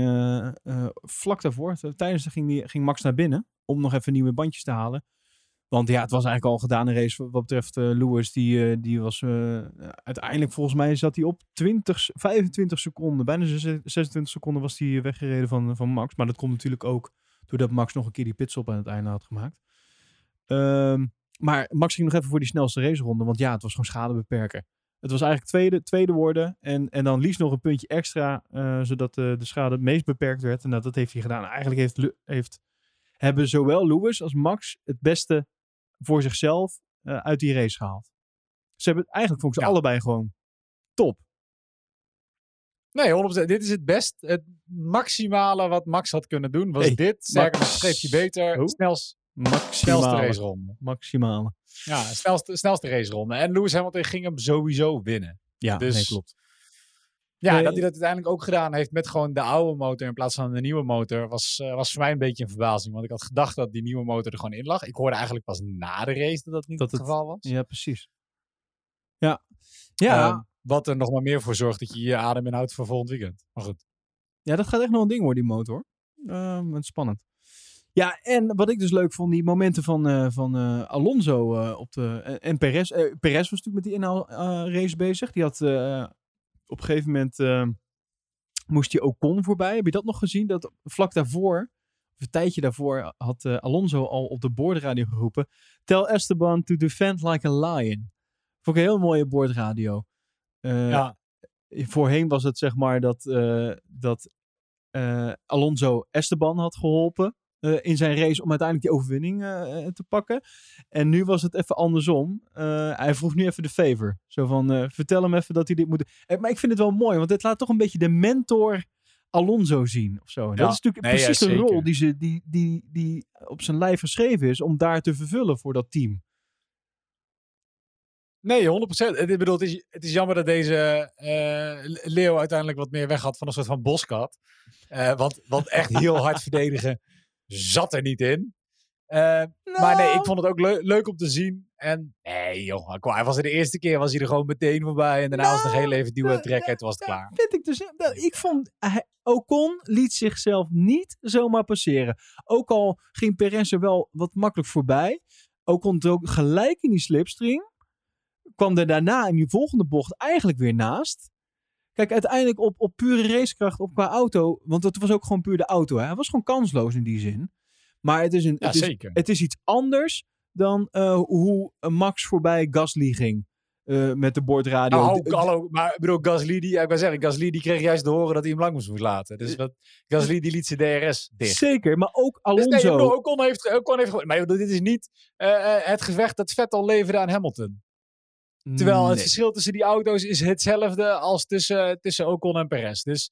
vlak daarvoor, tijdens ging, die, ging Max naar binnen om nog even nieuwe bandjes te halen. Want ja, het was eigenlijk al gedaan een race wat betreft uh, Lewis. Die, uh, die was uh, uiteindelijk volgens mij zat hij op 20, 25 seconden. Bijna 26 seconden was hij weggereden van, van Max. Maar dat komt natuurlijk ook doordat Max nog een keer die pitstop aan het einde had gemaakt. Um, maar Max ging nog even voor die snelste raceronde. Want ja, het was gewoon schade beperken. Het was eigenlijk tweede, tweede worden. En, en dan liefst nog een puntje extra. zodat de schade het meest beperkt werd. En nou, dat heeft hij gedaan. Eigenlijk heeft, heeft, hebben zowel Lewis als Max het beste voor zichzelf uh, uit die race gehaald. Ze hebben eigenlijk vond ik ze allebei gewoon top. Nee, 100%. Dit is het best. Het maximale wat Max had kunnen doen was dit. Sterker nog, schreef je beter. Snelst, snelste raceronde. Maximale. Ja, snelste, snelste raceronde. En Lewis Hamilton ging hem sowieso winnen. Ja, dus, nee, klopt. Ja, dat hij dat uiteindelijk ook gedaan heeft met gewoon de oude motor in plaats van de nieuwe motor, was, uh, was voor mij een beetje een verbazing. Want ik had gedacht dat die nieuwe motor er gewoon in lag. Ik hoorde eigenlijk pas na de race dat dat niet het, geval was. Ja, precies. Ja. Ja. Uh, wat er nog maar meer voor zorgt dat je je adem inhoudt voor volgend weekend. Maar goed. Ja, dat gaat echt nog een ding worden, die motor. Uh, spannend. Ja, en wat ik dus leuk vond, die momenten van, uh, van uh, Alonso op de, en Perez. Perez was natuurlijk met die inhaalrace bezig. Die had op een gegeven moment uh, moest hij Ocon voorbij. Heb je dat nog gezien? Dat vlak daarvoor, of een tijdje daarvoor, had uh, Alonso al op de boordradio geroepen. Tell Esteban to defend like a lion. Vond ik een heel mooie boordradio. Uh, ja. Voorheen was het zeg maar dat, dat Alonso Esteban had geholpen. Uh, in zijn race om uiteindelijk die overwinning uh, te pakken. En nu was het even andersom. Uh, hij vroeg nu even de favor. Zo van, vertel hem even dat hij dit moet maar ik vind het wel mooi, want het laat toch een beetje de mentor Alonso zien. Of zo. Ja. Dat is natuurlijk nee, precies ja, de rol die, ze, die, die, die op zijn lijf geschreven is om daar te vervullen voor dat team. Nee, 100%. Ik bedoel, het is, het is jammer dat deze Leo uiteindelijk wat meer weg had van een soort van boskat. want, want echt heel hard verdedigen zat er niet in. Uh, Maar nee, ik nou. vond het ook leuk om te zien. En nee, joh, hij was er de eerste keer was hij er gewoon meteen voorbij. En daarna was het nog heel nou, even duwen trekken. En toen was het klaar. Vind ik, dus, ik vond, hij, Ocon liet zichzelf niet zomaar passeren. Ook al ging Perez er wel wat makkelijk voorbij. Ocon ook gelijk in die slipstream. Kwam er daarna in die volgende bocht eigenlijk weer naast. Kijk, uiteindelijk op, op pure racekracht, op qua auto. Want het was ook gewoon puur de auto. Hè? Hij was gewoon kansloos in die zin. Maar het is, een, het is, het is iets anders dan uh, hoe Max voorbij Gasly ging. eh, met de boordradio. Nou, D- hallo, maar ik bedoel, Gasly, die, ik zeggen, Gasly die kreeg juist te horen dat hij hem lang moest laten. Dus wat, Gasly die liet zijn DRS dicht. Zeker, maar ook Dus Alonso. nee, bedoel, Ocon heeft, Ocon heeft maar dit is niet eh, eh, het gevecht dat Vettel leverde aan Hamilton. Terwijl het Nee. verschil tussen die auto's is hetzelfde als tussen, tussen Ocon en Perez. Dus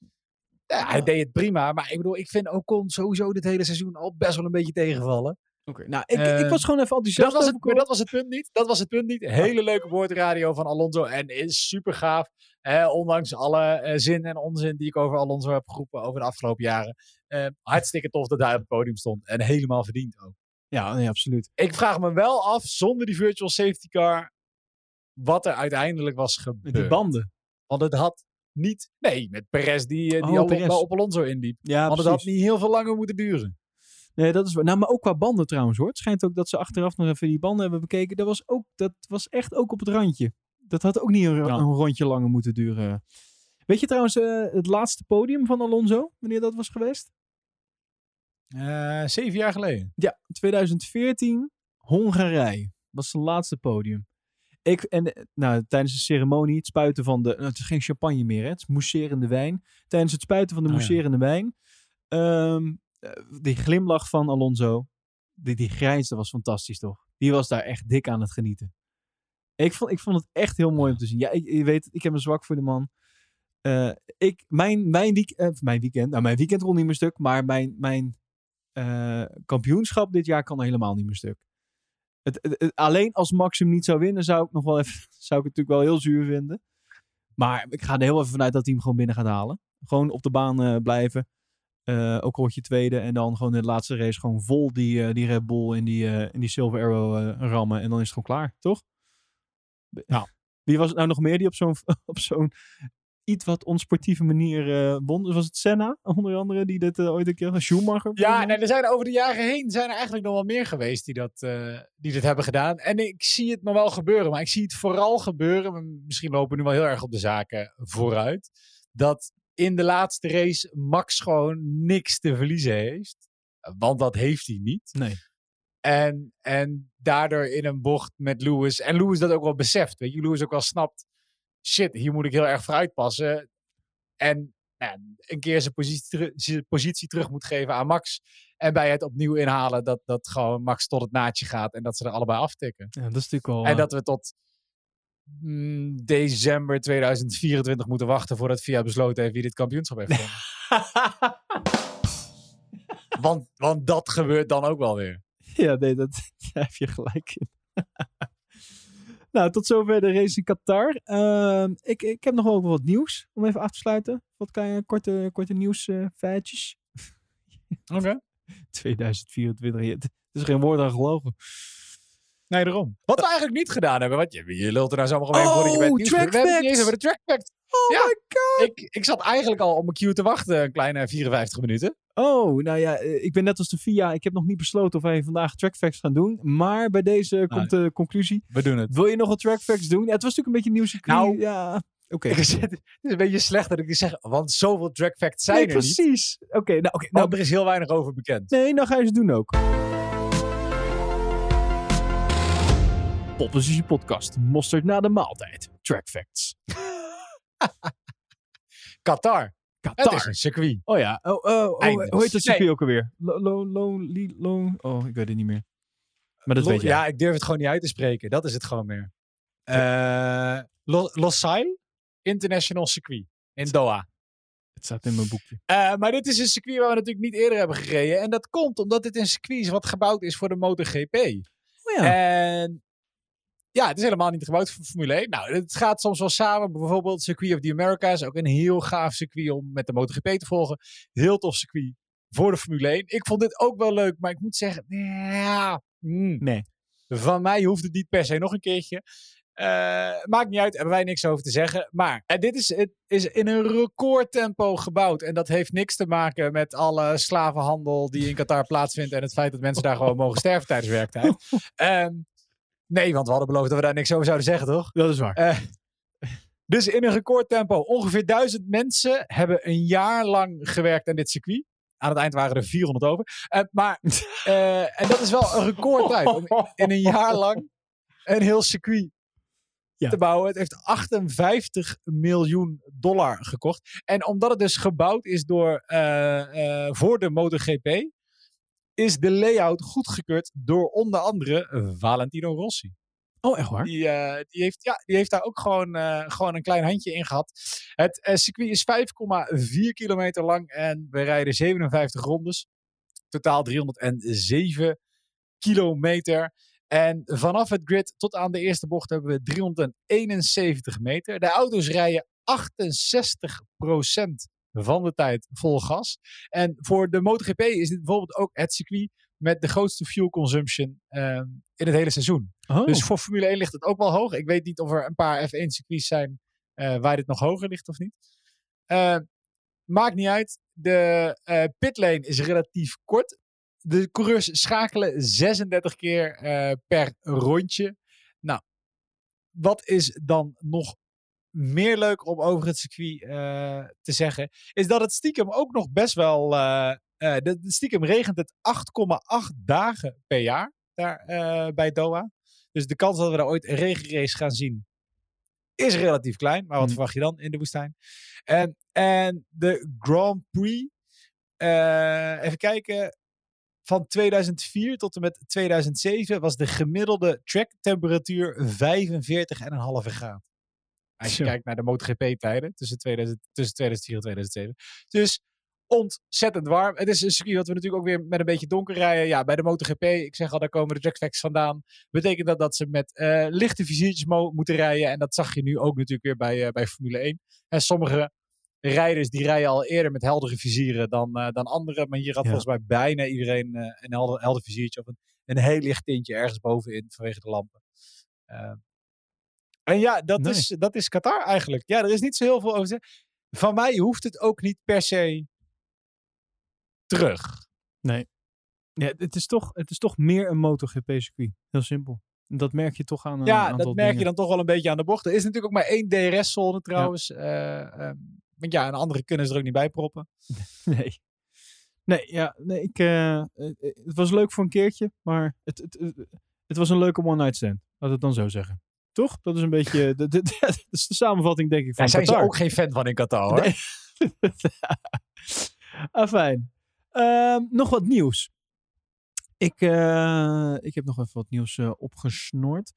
ja, hij deed het prima. Maar ik bedoel, ik vind Ocon sowieso dit hele seizoen al best wel een beetje tegenvallen. Oké, nou, ik, ik Eh, was gewoon even enthousiast. Dat was, het, dat was het punt niet. Dat was het punt niet. Hele leuke woordradio van Alonso. En is super gaaf. Eh, ondanks alle eh, zin en onzin die ik over Alonso heb geroepen over de afgelopen jaren. Eh, hartstikke tof dat hij op het podium stond. En helemaal verdiend ook. Ja, nee, absoluut. Ik vraag me wel af, zonder die virtual safety car, wat er uiteindelijk was Met gebeurd. die banden. Want het had niet... Nee, met Perez die, eh, die Oh, Perez. op, Alonso indiep. Ja, Want het had niet heel veel langer moeten duren. Nee, dat is waar. Nou, maar ook qua banden trouwens hoor. Het schijnt ook dat ze achteraf nog even die banden hebben bekeken. Dat was, ook, dat was echt ook op het randje. Dat had ook niet een, Ja. een rondje langer moeten duren. Weet je trouwens eh, het laatste podium van Alonso? Wanneer dat was geweest? Eh, zeven jaar geleden. Ja, 2014, Hongarije. Was zijn laatste podium. Ik, en, eh, nou, tijdens de ceremonie, het spuiten van de... nou, het is geen champagne meer, hè? het is mousserende wijn. Tijdens het spuiten van de Oh, ja. mousserende wijn... ehm, eh, die glimlach van Alonso, die, die grijns, dat was fantastisch toch? Die was daar echt dik aan het genieten. Ik vond, ik vond het echt heel mooi om te zien. Ja, ik, je weet, ik heb een zwak voor de man. Eh, ik, mijn, mijn, week, mijn weekend, nou mijn weekend rond niet meer stuk, maar mijn, mijn kampioenschap dit jaar kan helemaal niet meer stuk. Het, het- het- alleen als Max hem niet zou winnen, zou ik nog wel even, zou ik het natuurlijk wel heel zuur vinden. Maar ik ga er heel even vanuit dat hij hem gewoon binnen gaat halen. Gewoon op de baan eh, blijven. Eh, ook al word je tweede. En dan gewoon in de laatste race gewoon vol die, eh, die Red Bull in die, die Silver Arrow rammen. En dan is het gewoon klaar, toch? Ja. Wie was het nou nog meer die op zo'n op zo'n iets wat onsportieve manier eh won? Was het Senna, onder andere, die dit eh, ooit een keer... Schumacher? Ja, nee, er zijn over de jaren heen zijn er eigenlijk nog wel meer geweest die, dat, eh, die dit hebben gedaan. En ik zie het nog wel gebeuren, maar ik zie het vooral gebeuren. Misschien lopen we nu wel heel erg op de zaken vooruit. Dat in de laatste race Max gewoon niks te verliezen heeft. Want dat heeft hij niet. Nee. En, en daardoor in een bocht met Lewis. En Lewis dat ook wel beseft. Weet je, Lewis ook wel snapt. Shit, hier moet ik heel erg vooruit passen. En nou, ja, een keer zijn positie, zijn positie terug moet geven aan Max. En bij het opnieuw inhalen dat, dat gewoon Max tot het naadje gaat. En dat ze er allebei aftikken. Ja, dat is natuurlijk al... En eh, dat we tot mm, december 2024 moeten wachten voordat VIA besloten heeft wie dit kampioenschap heeft gewonnen. want, want dat gebeurt dan ook wel weer. Ja, nee, dat, daar heb je gelijk in. nou, tot zover de race in Qatar. Ehm, ik, ik heb nog wel wat nieuws om even af te sluiten. Wat kan je korte, korte nieuwsfeitjes? Oké. 2024. ja, Het is geen woord aan gelogen. Nee, daarom. Wat we eigenlijk niet gedaan hebben. Want je, je lult er nou zomaar gewoon heen voordat je Oh, nieuws bent. We hebben niet eens de track facts. Oh Ja. my god! Ik, ik zat eigenlijk al op mijn queue te wachten. Een kleine 54 minuten. Oh, nou ja, eh, ik ben net als de VIA. Ik heb nog niet besloten of wij vandaag trackfacts gaan doen. Maar bij deze komt de conclusie. We doen het. Wil je nog wat trackfacts doen? Ja, het was natuurlijk een beetje nieuw circuit. Nou, ja, oké. Het is een beetje slecht dat ik zeg. Want zoveel track facts zijn Nee, er niet. precies. Oké, nou, oké. nou, Nou, er is heel weinig over bekend. Nee, dan ga je ze doen ook. Poppositie Podcast. Mosterd na de maaltijd. Track facts. Qatar. Het is een circuit. Oh ja. Oh, oh, oh, hoe heet dat circuit Nee. ook alweer? Lo, Oh, ik weet het niet meer. Maar dat Lo- weet je. Ja, ik durf het gewoon niet uit te spreken. Dat is het gewoon meer. Eh Lo- Losail International Circuit in Doha. Het staat in mijn boekje. Eh, maar dit is een circuit waar we natuurlijk niet eerder hebben gereden. En dat komt omdat dit een circuit is wat gebouwd is voor de MotoGP. Oh ja. En ja, het is helemaal niet gebouwd voor Formule 1. Nou, het gaat soms wel samen. Bijvoorbeeld Circuit of the Americas. Ook een heel gaaf circuit om met de MotoGP te volgen. Heel tof circuit voor de Formule 1. Ik vond dit ook wel leuk. Maar ik moet zeggen, ja, mm, nee. van mij hoeft het niet per se nog een keertje. Eh, maakt niet uit, hebben wij niks over te zeggen. Maar eh, dit is, het is in een recordtempo gebouwd. En dat heeft niks te maken met alle slavenhandel die in Qatar plaatsvindt. En het feit dat mensen daar gewoon mogen sterven tijdens werktijd. Ehm, nee, want we hadden beloofd dat we daar niks over zouden zeggen, toch? Dat is waar. Eh, dus in een recordtempo. Ongeveer duizend mensen hebben een jaar lang gewerkt aan dit circuit. Aan het eind waren er 400 over. Eh, maar, eh, en dat is wel een recordtijd. Om in een jaar lang een heel circuit te bouwen. Het heeft 58 miljoen dollar gekocht. En omdat het dus gebouwd is door, voor de MotoGP, is de layout goedgekeurd door onder andere Valentino Rossi. Oh, echt waar? Die, uh, die, heeft, ja, die heeft daar ook gewoon, uh, gewoon een klein handje in gehad. Het uh, circuit is 5,4 kilometer lang en we rijden 57 rondes. Totaal 307 kilometer. En vanaf het grid tot aan de eerste bocht hebben we 371 meter. De auto's rijden 68% van de tijd vol gas. En voor de MotoGP is dit bijvoorbeeld ook het circuit met de grootste fuel consumption uh, in het hele seizoen. Oh. Dus voor Formule 1 ligt het ook wel hoog. Ik weet niet of er een paar F1 circuits zijn uh, waar dit nog hoger ligt of niet. Uh, maakt niet uit. De uh, pitlane is relatief kort. De coureurs schakelen 36 keer per rondje. Nou, wat is dan nog meer leuk om over het circuit te zeggen? Is dat het stiekem ook nog best wel uh, de, de stiekem regent het 8,8 dagen per jaar daar bij Doha. Dus de kans dat we daar ooit een regenrace gaan zien is relatief klein. Maar wat mm. verwacht je dan in de woestijn? En, en de Grand Prix, even kijken, van 2004 tot en met 2007 was de gemiddelde tracktemperatuur 45,5 graden. Als je ja. kijkt naar de MotoGP-tijden tussen, 2000, tussen 2004 en 2007. Dus ontzettend warm. Het is een circuit wat we natuurlijk ook weer met een beetje donker rijden. Ja, bij de MotoGP, ik zeg al, daar komen de trackfacts vandaan. Betekent dat dat ze met uh, lichte viziertjes moeten rijden. En dat zag je nu ook natuurlijk weer bij, uh, bij Formule 1. En sommige rijders die rijden al eerder met heldere vizieren dan, uh, dan anderen. Maar hier had ja. volgens mij bijna iedereen een helder, helder viziertje of een, een heel licht tintje ergens bovenin vanwege de lampen. En ja, dat, nee. is, dat is Qatar eigenlijk. Ja, er is niet zo heel veel over te zeggen. Van mij hoeft het ook niet per se terug. Nee. Ja, het, is toch, het is toch meer een MotoGP-circuit. Heel simpel. Dat merk je toch aan. Ja, dat merk dingen. je dan toch wel een beetje aan de bocht. Er is natuurlijk ook maar één DRS-zone trouwens. Ja. Uh, uh, want ja, een andere kunnen ze er ook niet bij proppen. Nee. Nee, ja, nee, ik, uh, het was leuk voor een keertje, maar het, het, het, het was een leuke one-night stand. Laat het dan zo zeggen. Toch? Dat is een beetje de, de, de, samenvatting, denk ik. Van ja, zijn Qatar. ze ook geen fan van in Qatar, hoor. Nee. ah, fijn. Uh, nog wat nieuws. Ik, uh, ik heb nog even wat nieuws uh, opgesnoord.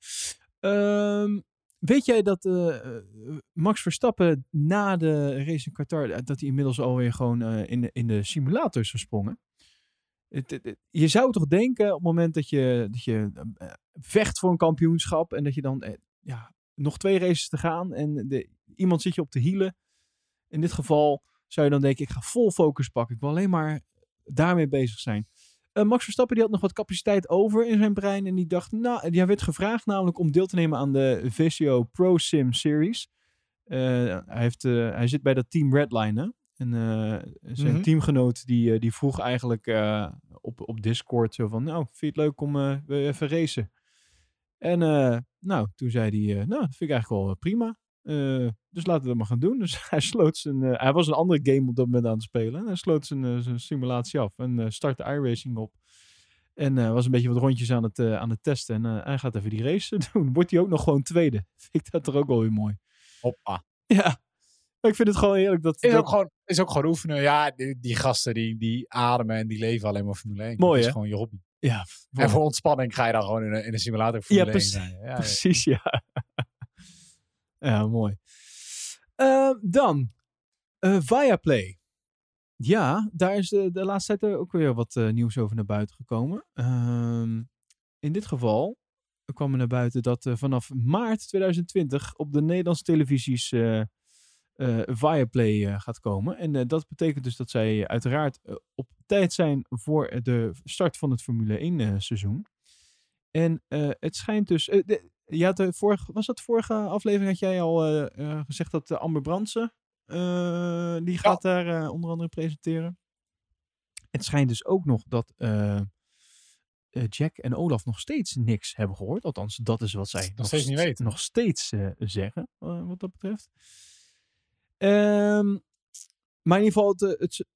Uh, weet jij dat uh, Max Verstappen na de race in Qatar, dat hij inmiddels alweer gewoon in, de, in de simulator is gesprongen? Het, het, je zou toch denken op het moment dat je, dat je vecht voor een kampioenschap en dat je dan ja, nog twee races te gaan en de, iemand zit je op de hielen. In dit geval zou je dan denken, ik ga vol focus pakken. Ik wil alleen maar daarmee bezig zijn. Uh, Max Verstappen die had nog wat capaciteit over in zijn brein. En die dacht, nou, die werd gevraagd namelijk om deel te nemen aan de Visio Pro Sim Series. Uh, hij, heeft, uh, hij zit bij dat team Redline. En zijn mm-hmm. teamgenoot die, die vroeg eigenlijk op, op Discord zo van, nou, vind je het leuk om even racen? En nou, toen zei hij, nou, dat vind ik eigenlijk wel prima. Uh, dus laten we dat maar gaan doen. Dus hij sloot zijn. Uh, hij was een andere game op dat moment aan het spelen. En hij sloot zijn, uh, zijn simulatie af en startte iRacing op. En was een beetje wat rondjes aan het, aan het testen. En hij gaat even die race doen. Wordt hij ook nog gewoon tweede. Vind ik dat toch ook wel weer mooi. Hoppa. Ja. Maar ik vind het gewoon heerlijk dat... Is, dat... Ook, gewoon, is ook gewoon oefenen. Ja, die, die, gasten die, die ademen en die leven alleen maar Formule 1. Mooi, dat hè? is gewoon je hobby. Ja. En voor ontspanning ga je dan gewoon in een, in een simulator Formule ja, 1 zijn. Ja, precies, ja. ja, mooi. Uh, dan, uh, Viaplay. Ja, daar is de, de laatste tijd ook weer wat uh, nieuws over naar buiten gekomen. Uh, in dit geval kwam er naar buiten dat vanaf maart 2020 op de Nederlandse televisies Viaplay gaat komen. En dat betekent dus dat zij uiteraard op tijd zijn voor de start van het Formule 1 seizoen. En het schijnt dus. De, je had de vorige, was dat de vorige aflevering? Had jij al gezegd dat Amber Brandsen. die gaat ja. daar onder andere presenteren. Het schijnt dus ook nog dat Jack en Olaf nog steeds niks hebben gehoord. Althans, dat is wat zij nog, nog steeds niet weten. Nog steeds zeggen, wat dat betreft. Um, maar in ieder geval, het, het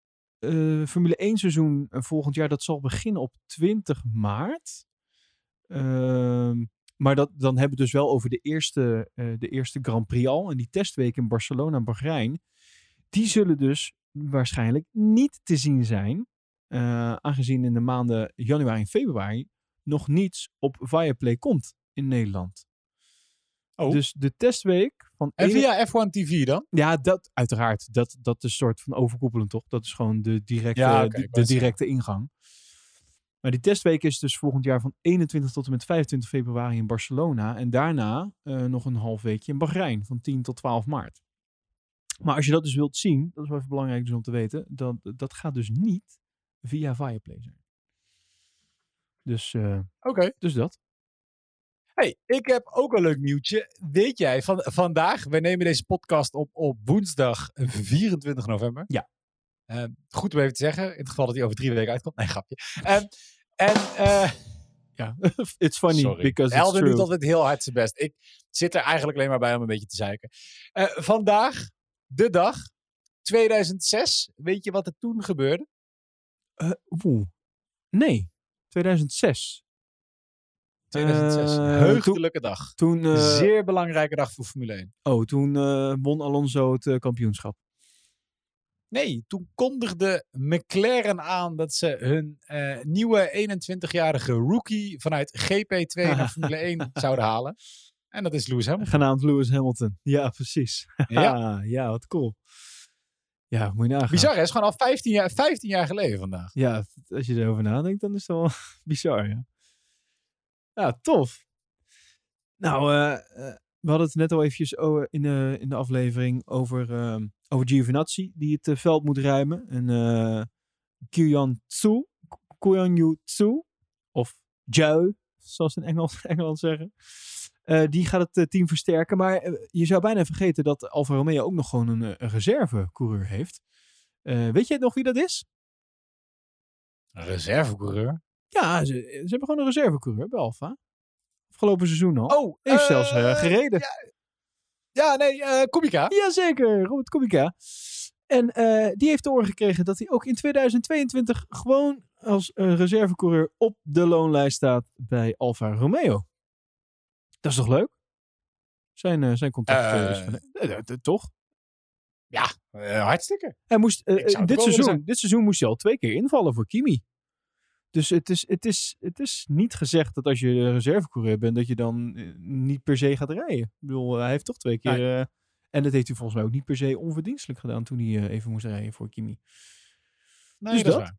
Formule 1 seizoen volgend jaar, dat zal beginnen op 20 maart. Uh, maar dat, dan hebben we het dus wel over de eerste, eh, de eerste Grand Prix al. En die testweek in Barcelona en Bahrein. Die zullen dus waarschijnlijk niet te zien zijn. eh, aangezien in de maanden januari en februari nog niets op Viaplay komt in Nederland. Oh. Dus de testweek van... En ene- via F1 TV dan? Ja, dat uiteraard. Dat, dat is een soort van overkoepelend, toch? Dat is gewoon de directe, Ja, de, directe ingang. Maar die testweek is dus volgend jaar van 21 tot en met 25 februari in Barcelona. En daarna eh, nog een half weekje in Bahrein van 10 tot 12 maart. Maar als je dat dus wilt zien, dat is wel even belangrijk dus om te weten, dat, dat gaat dus niet via Viaplay zijn. Dus, Oké. dus dat. Hey, ik heb ook een leuk nieuwtje. Weet jij, van, vandaag, wij nemen deze podcast op op woensdag 24 november. Ja. Eh, goed om even te zeggen, in het geval dat hij over drie weken uitkomt. Nee, grapje. Ehm, en, eh Ja, it's funny sorry. because it's Elden true. doet altijd heel hard zijn best. Ik zit er eigenlijk alleen maar bij om een beetje te zeiken. Eh, vandaag, de dag, 2006. Weet je wat er toen gebeurde? Oeh. Nee, 2006. 2006. Eh, Heugdelijke dag. Toen, eh, Zeer belangrijke dag voor Formule 1. oh, toen eh, won Alonso het kampioenschap. Nee, toen kondigde McLaren aan dat ze hun nieuwe 21-jarige rookie vanuit GP2 naar Formule 1 zouden halen. En dat is Lewis Hamilton. Genaamd Lewis Hamilton. Ja, precies. Ja. ja, wat cool. Ja, moet je nagaan. Bizar, hè? Het is gewoon al 15 jaar, 15 jaar geleden vandaag. Ja, als je erover nadenkt, dan is het wel bizar, ja. Ja, tof. Nou, eh, eh, we hadden het net al eventjes in de, in de aflevering over, ehm over Giovinazzi, die het eh, veld moet ruimen. En eh Kylian Tsu, of Jou, zoals in Engels, Engeland zeggen. Die gaat het team versterken. Maar je zou bijna vergeten dat Alfa Romeo ook nog gewoon een, reservecoureur heeft. Weet je nog wie dat is? Reservecoureur. Ja, ze, ze hebben gewoon een reservecoureur bij Alfa. Afgelopen seizoen al. Oh, Heeft eh, zelfs eh, gereden. Ja, ja nee, eh Kubica. Jazeker, Robert Kubica. En eh, die heeft te horen gekregen dat hij ook in 2022 gewoon als eh, reservecoureur op de loonlijst staat bij Alfa Romeo. Dat is toch leuk? Zijn, eh, zijn contract eh, is Eh. Eh, eh, eh, toch? Eh, hartstikke. Hij moest, eh, dit, seizoen, dit seizoen moest hij al twee keer invallen voor Kimi. Dus het is, het, is, het is niet gezegd dat als je reservecoureur bent, dat je dan eh, niet per se gaat rijden. Ik bedoel, hij heeft toch twee keer... eh, en dat heeft hij volgens mij ook niet per se onverdienstelijk gedaan toen hij eh, even moest rijden voor Kimi. Nee, Dus dat waar.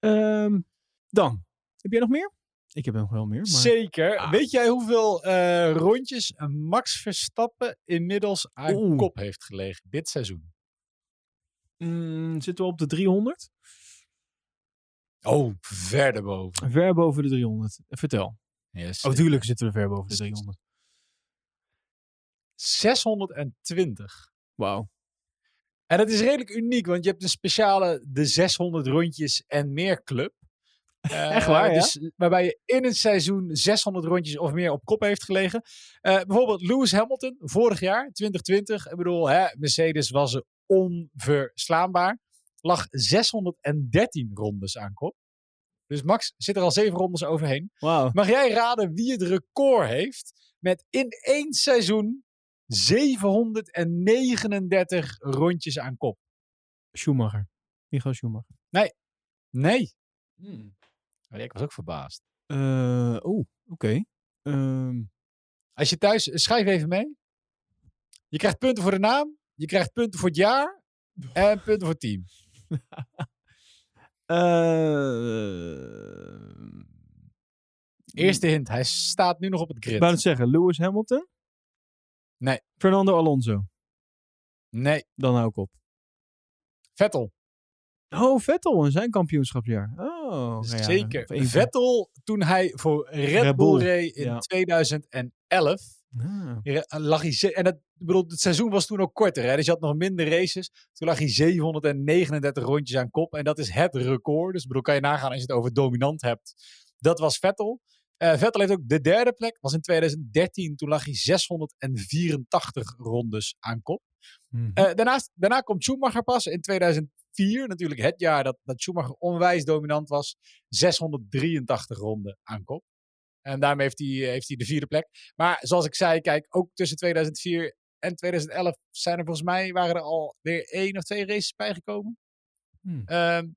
Ehm, dan, heb jij nog meer? Ik heb nog wel meer. Maar... Zeker. Ah. Weet jij hoeveel eh, rondjes Max Verstappen inmiddels aan Oeh. kop heeft gelegen dit seizoen? Mm, zitten we op de 300? Oh, verder boven. Ver boven de 300. Vertel. Yes. Oh, tuurlijk zitten we ver boven de 300. 620. Wauw. En dat is redelijk uniek, want je hebt een speciale de 600 rondjes en meer club. Eh, Echt waar, ja? dus, waarbij je in een seizoen 600 rondjes of meer op kop heeft gelegen. Eh, bijvoorbeeld Lewis Hamilton, vorig jaar, 2020. Ik bedoel, hè, Mercedes was er onverslaanbaar. Lag 613 rondes aan kop. Dus Max zit er al zeven rondes overheen. Mag jij raden wie het record heeft met in één seizoen 739 rondjes aan kop? Schumacher. Michael Schumacher. Nee. Oh, ja, ik was ook verbaasd. Eh, oh, oké. Ehm, Als je thuis, schrijf even mee. Je krijgt punten voor de naam, je krijgt punten voor het jaar en punten voor het team. Eh, Eerste hint, hij staat nu nog op het Ik grid. wou het zeggen, Lewis Hamilton? Nee. Fernando Alonso. Nee, Dan hou ik op. Vettel. Oh, Vettel in zijn kampioenschapsjaar. Oh, nou ja, Zeker. Vettel, toen hij voor Red, Red Bull Bull, reed in ja. 2011, Ah. Ja, lag hij en dat, bedoel, het seizoen was toen ook korter. Hè? Dus je had nog minder races. Toen lag hij 739 rondjes aan kop. En dat is het record. Dus bedoel, kan je nagaan als je het over dominant hebt. Dat was Vettel. Eh, Vettel heeft ook de derde plek. Was in 2013. Toen lag hij 684 rondes aan kop. Mhm. Eh, daarnaast, daarna komt Schumacher pas in 2004. Natuurlijk het jaar dat, dat Schumacher onwijs dominant was. 683 ronden aan kop. En daarmee heeft hij, heeft hij de vierde plek. Maar zoals ik zei, kijk, ook tussen 2004 en 2011 zijn er volgens mij waren er al weer één of twee races bijgekomen. Hmm. Ehm,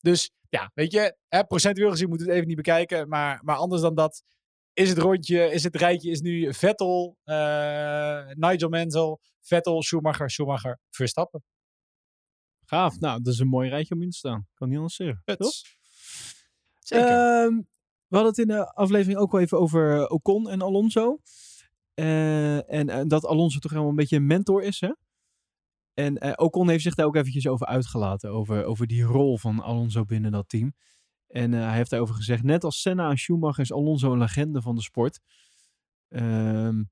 dus ja, weet je, hè, procentueel gezien moet het even niet bekijken. Maar, maar anders dan dat is het rondje, is het rijtje, is nu Vettel, uh, Nigel Mansell, Vettel, Schumacher, Schumacher, Verstappen. Gaaf. Nou, dat is een mooi rijtje om in te staan. Kan niet anders zeggen. Toch? Zeker. Ehm, we hadden het in de aflevering ook wel even over Ocon en Alonso. Uh, en, en, dat Alonso toch helemaal een beetje een mentor is, hè? En uh, Ocon heeft zich daar ook eventjes over uitgelaten. Over, over die rol van Alonso binnen dat team. En hij heeft daarover gezegd: net als Senna en Schumacher is Alonso een legende van de sport. Um,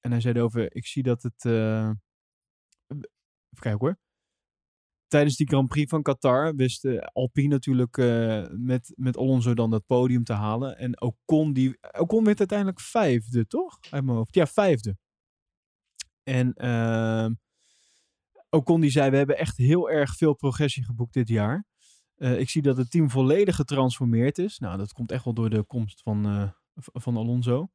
en hij zei erover: Ik zie dat het. Even kijken hoor. Tijdens die Grand Prix van Qatar wist uh, Alpine natuurlijk met, met Alonso dan dat podium te halen. En Ocon, die, Ocon werd uiteindelijk vijfde, toch? Uit mijn hoofd. Ja, vijfde. En ehm, Ocon die zei: We hebben echt heel erg veel progressie geboekt dit jaar. Uh, ik zie dat het team volledig getransformeerd is. Nou, dat komt echt wel door de komst van, uh, van Alonso.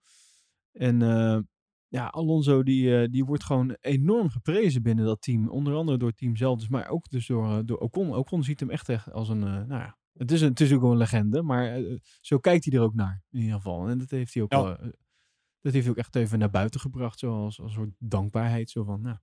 En uh, ja, Alonso die, die wordt gewoon enorm geprezen binnen dat team. Onder andere door het team zelf, dus, maar ook dus door, door Ocon. Ocon ziet hem echt, echt als een, nou ja, het is, een, het is ook wel een legende, maar zo kijkt hij er ook naar in ieder geval. En dat heeft hij ook, ja. wel, dat heeft hij ook echt even naar buiten gebracht, zoals als een soort dankbaarheid. Zo van, nou,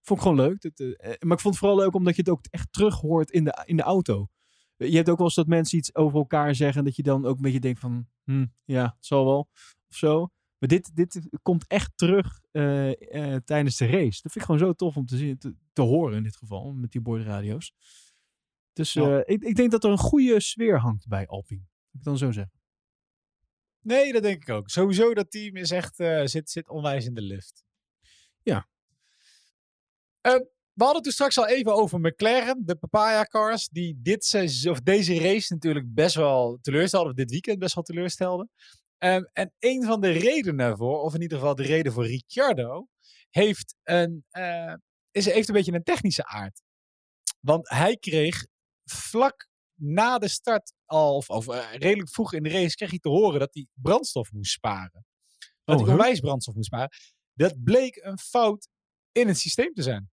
vond ik gewoon leuk. Dat, maar ik vond het vooral leuk omdat je het ook echt terug hoort in de, in de auto. Je hebt ook wel eens dat mensen iets over elkaar zeggen. Dat je dan ook een beetje denkt van, hm, ja, het zal wel. Of zo. Maar dit, dit komt echt terug uh, uh, tijdens de race. Dat vind ik gewoon zo tof om te, zien, te, te horen in dit geval. Met die boordradio's. Dus uh, ja. ik, ik denk dat er een goede sfeer hangt bij Alpine. Ik dan zo zeggen. Nee, dat denk ik ook. Sowieso, dat team is echt, zit, zit onwijs in de lift. Ja. We hadden het toen straks al even over McLaren, de Papaya Cars, die dit of deze race natuurlijk best wel teleurstelden, of dit weekend best wel teleurstelden. Um, en een van de redenen daarvoor, of in ieder geval de reden voor Ricciardo, heeft een, uh, is, heeft een beetje een technische aard. Want hij kreeg vlak na de start al, of, of uh, redelijk vroeg in de race, kreeg hij te horen dat hij brandstof moest sparen. Dat oh, hij onwijs brandstof moest sparen. Dat bleek een fout in het systeem te zijn.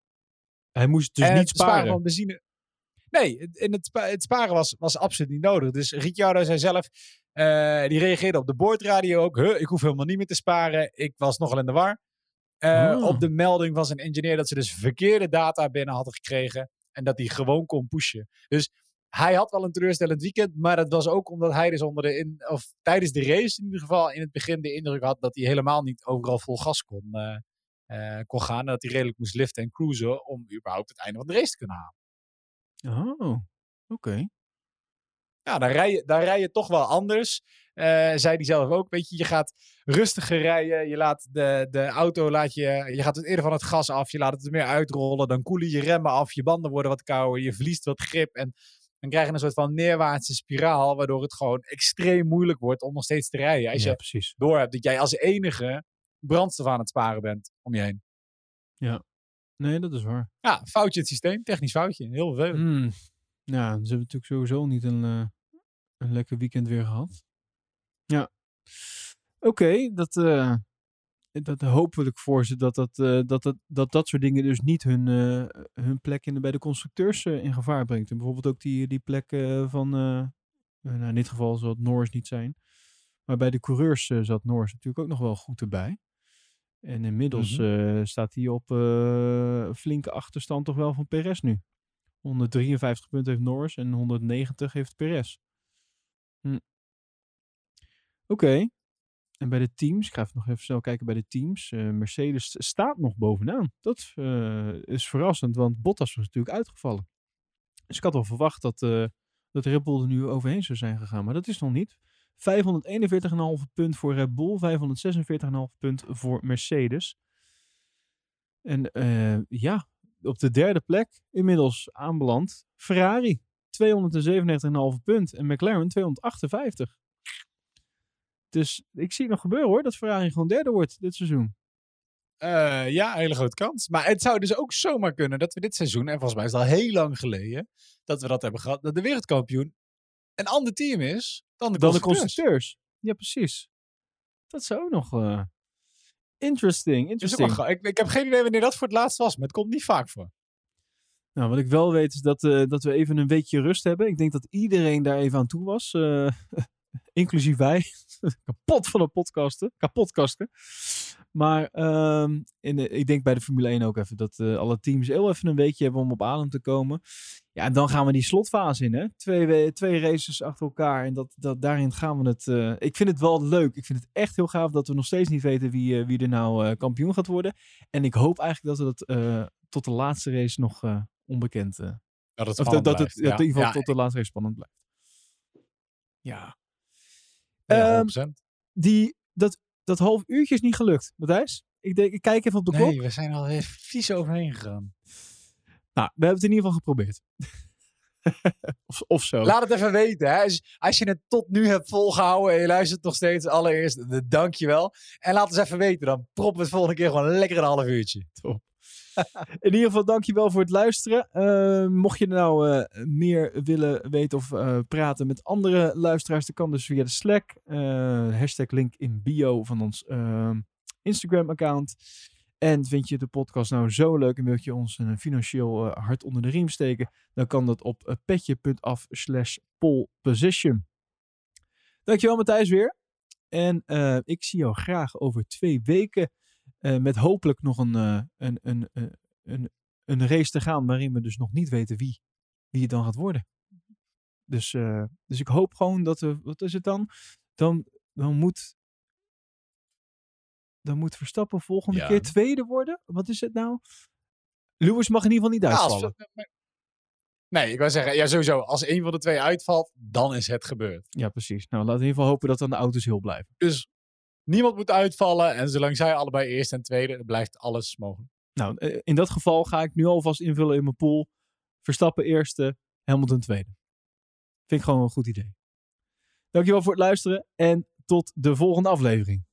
Hij moest dus en niet sparen. sparen van benzine. Nee, in het, spa het, sparen was, was absoluut niet nodig. Dus Ricciardo zei zelf, uh, die reageerde op de boordradio ook. Huh, ik hoef helemaal niet meer te sparen. Ik was nogal in de war. Uh, oh. Op de melding van zijn engineer dat ze dus verkeerde data binnen hadden gekregen. En dat hij gewoon kon pushen. Dus hij had wel een teleurstellend weekend. Maar dat was ook omdat hij dus onder de in, of tijdens de race in ieder geval in het begin de indruk had dat hij helemaal niet overal vol gas kon. Uh, kon gaan. En dat hij redelijk moest liften en cruisen om überhaupt het einde van de race te kunnen halen. Oh, oké. Okay. Ja, dan rij, je, dan rij je toch wel anders. Uh, zei hij zelf ook. Weet je, je gaat rustiger rijden. Je laat de, de auto, laat je, je gaat het eerder van het gas af. Je laat het er meer uitrollen. Dan koelen je remmen af. Je banden worden wat kouder. Je verliest wat grip. En dan krijg je een soort van neerwaartse spiraal. Waardoor het gewoon extreem moeilijk wordt om nog steeds te rijden. Als ja, je precies. door hebt dat jij als enige brandstof aan het sparen bent om je heen. Ja, nee, dat is waar. Ja, foutje in het systeem, technisch foutje, heel veel. Mm. Ja, ze hebben natuurlijk sowieso niet een, uh, een lekker weekend weer gehad. Ja, oké, okay, dat, uh, dat hopelijk voor ze dat dat, uh, dat, dat, dat dat soort dingen dus niet hun, hun plek in de, bij de constructeurs in gevaar brengt. En bijvoorbeeld ook die, die plek van, nou, in dit geval zal het Norris niet zijn. Maar bij de coureurs zat Norris natuurlijk ook nog wel goed erbij. En inmiddels mm -hmm. uh, staat hij op uh, flinke achterstand toch wel van Perez nu. 153 punten heeft Norris en 190 heeft Perez. Hm. Oké. Okay. En bij de teams, ik ga even nog even snel kijken bij de teams. Uh, Mercedes staat nog bovenaan. Dat is verrassend, want Bottas was natuurlijk uitgevallen. Dus ik had al verwacht dat, dat Red Bull er nu overheen zou zijn gegaan, maar dat is nog niet. 541,5 punt voor Red Bull, 546,5 punt voor Mercedes. En uh, ja, op de derde plek inmiddels aanbeland Ferrari. 297,5 punt en McLaren 258. Dus ik zie het nog gebeuren hoor, dat Ferrari gewoon derde wordt dit seizoen. Uh, ja, hele grote kans. Maar het zou dus ook zomaar kunnen dat we dit seizoen, en volgens mij is het al heel lang geleden, dat we dat hebben gehad, dat de wereldkampioen een ander team is dan de dan constructeurs. De constructeurs. Ja, precies. Dat zou ook nog... eh, interesting, interesting. wel ik, ik heb geen idee wanneer dat voor het laatst was, maar het komt niet vaak voor. Nou, wat ik wel weet is dat, eh, dat we even een weekje rust hebben. Ik denk dat iedereen daar even aan toe was. eh, inclusief wij. Kapot van de podcasten. Kapotkasten. Maar ehm, in de, ik denk bij de Formule 1 ook even dat eh, alle teams heel even een weekje hebben om op adem te komen. Ja, en dan gaan we die slotfase in. Hè? Twee, we- twee races achter elkaar. En dat, dat, daarin gaan we het. eh, ik vind het wel leuk. Ik vind het echt heel gaaf dat we nog steeds niet weten wie, eh, wie er nou kampioen gaat worden. En ik hoop eigenlijk dat we dat tot de laatste race nog onbekend. Dat het of dat, het dat in ieder geval ja, tot de laatste race spannend blijft. Ja. ja, 100%. Die, dat, dat half uurtje is niet gelukt, Matthijs. Ik, denk, ik kijk even op de klok. Nee, we zijn al even vies overheen gegaan. Nou, we hebben het in ieder geval geprobeerd. of, of zo. Laat het even weten. Hè. Als, als je het tot nu hebt volgehouden en je luistert nog steeds, allereerst eh, dank je wel. En laat eens even weten, dan proppen we het volgende keer gewoon lekker een half uurtje. In ieder geval, dankjewel voor het luisteren. Eh, mocht je nou eh, meer willen weten of eh, praten met andere luisteraars, dan kan dus via de Slack. hashtag link in bio van ons ehm, Instagram-account. En vind je de podcast nou zo leuk en wil je ons een financieel hart onder de riem steken, dan kan dat op petje.af slash poleposition. Dankjewel Matthijs weer. En ik zie jou graag over twee weken eh, met hopelijk nog een, eh, een, een, een, een, een race te gaan waarin we dus nog niet weten wie, wie het dan gaat worden. Dus, eh, dus ik hoop gewoon dat we, wat is het dan? Dan, dan moet dan moet Verstappen volgende Ja. keer tweede worden. Wat is het nou? Lewis mag in ieder geval niet Ja, als- uitvallen. nee, ik wou zeggen, ja, sowieso. Als een van de twee uitvalt, dan is het gebeurd. Ja, precies. Nou, laten we in ieder geval hopen dat dan de auto's heel blijven. Dus niemand moet uitvallen. En zolang zij allebei eerste en tweede, blijft alles mogelijk. Nou, eh, in dat geval ga ik nu alvast invullen in mijn pool. Verstappen eerste, Hamilton tweede. Vind ik gewoon een goed idee. Dankjewel voor het luisteren en tot de volgende aflevering.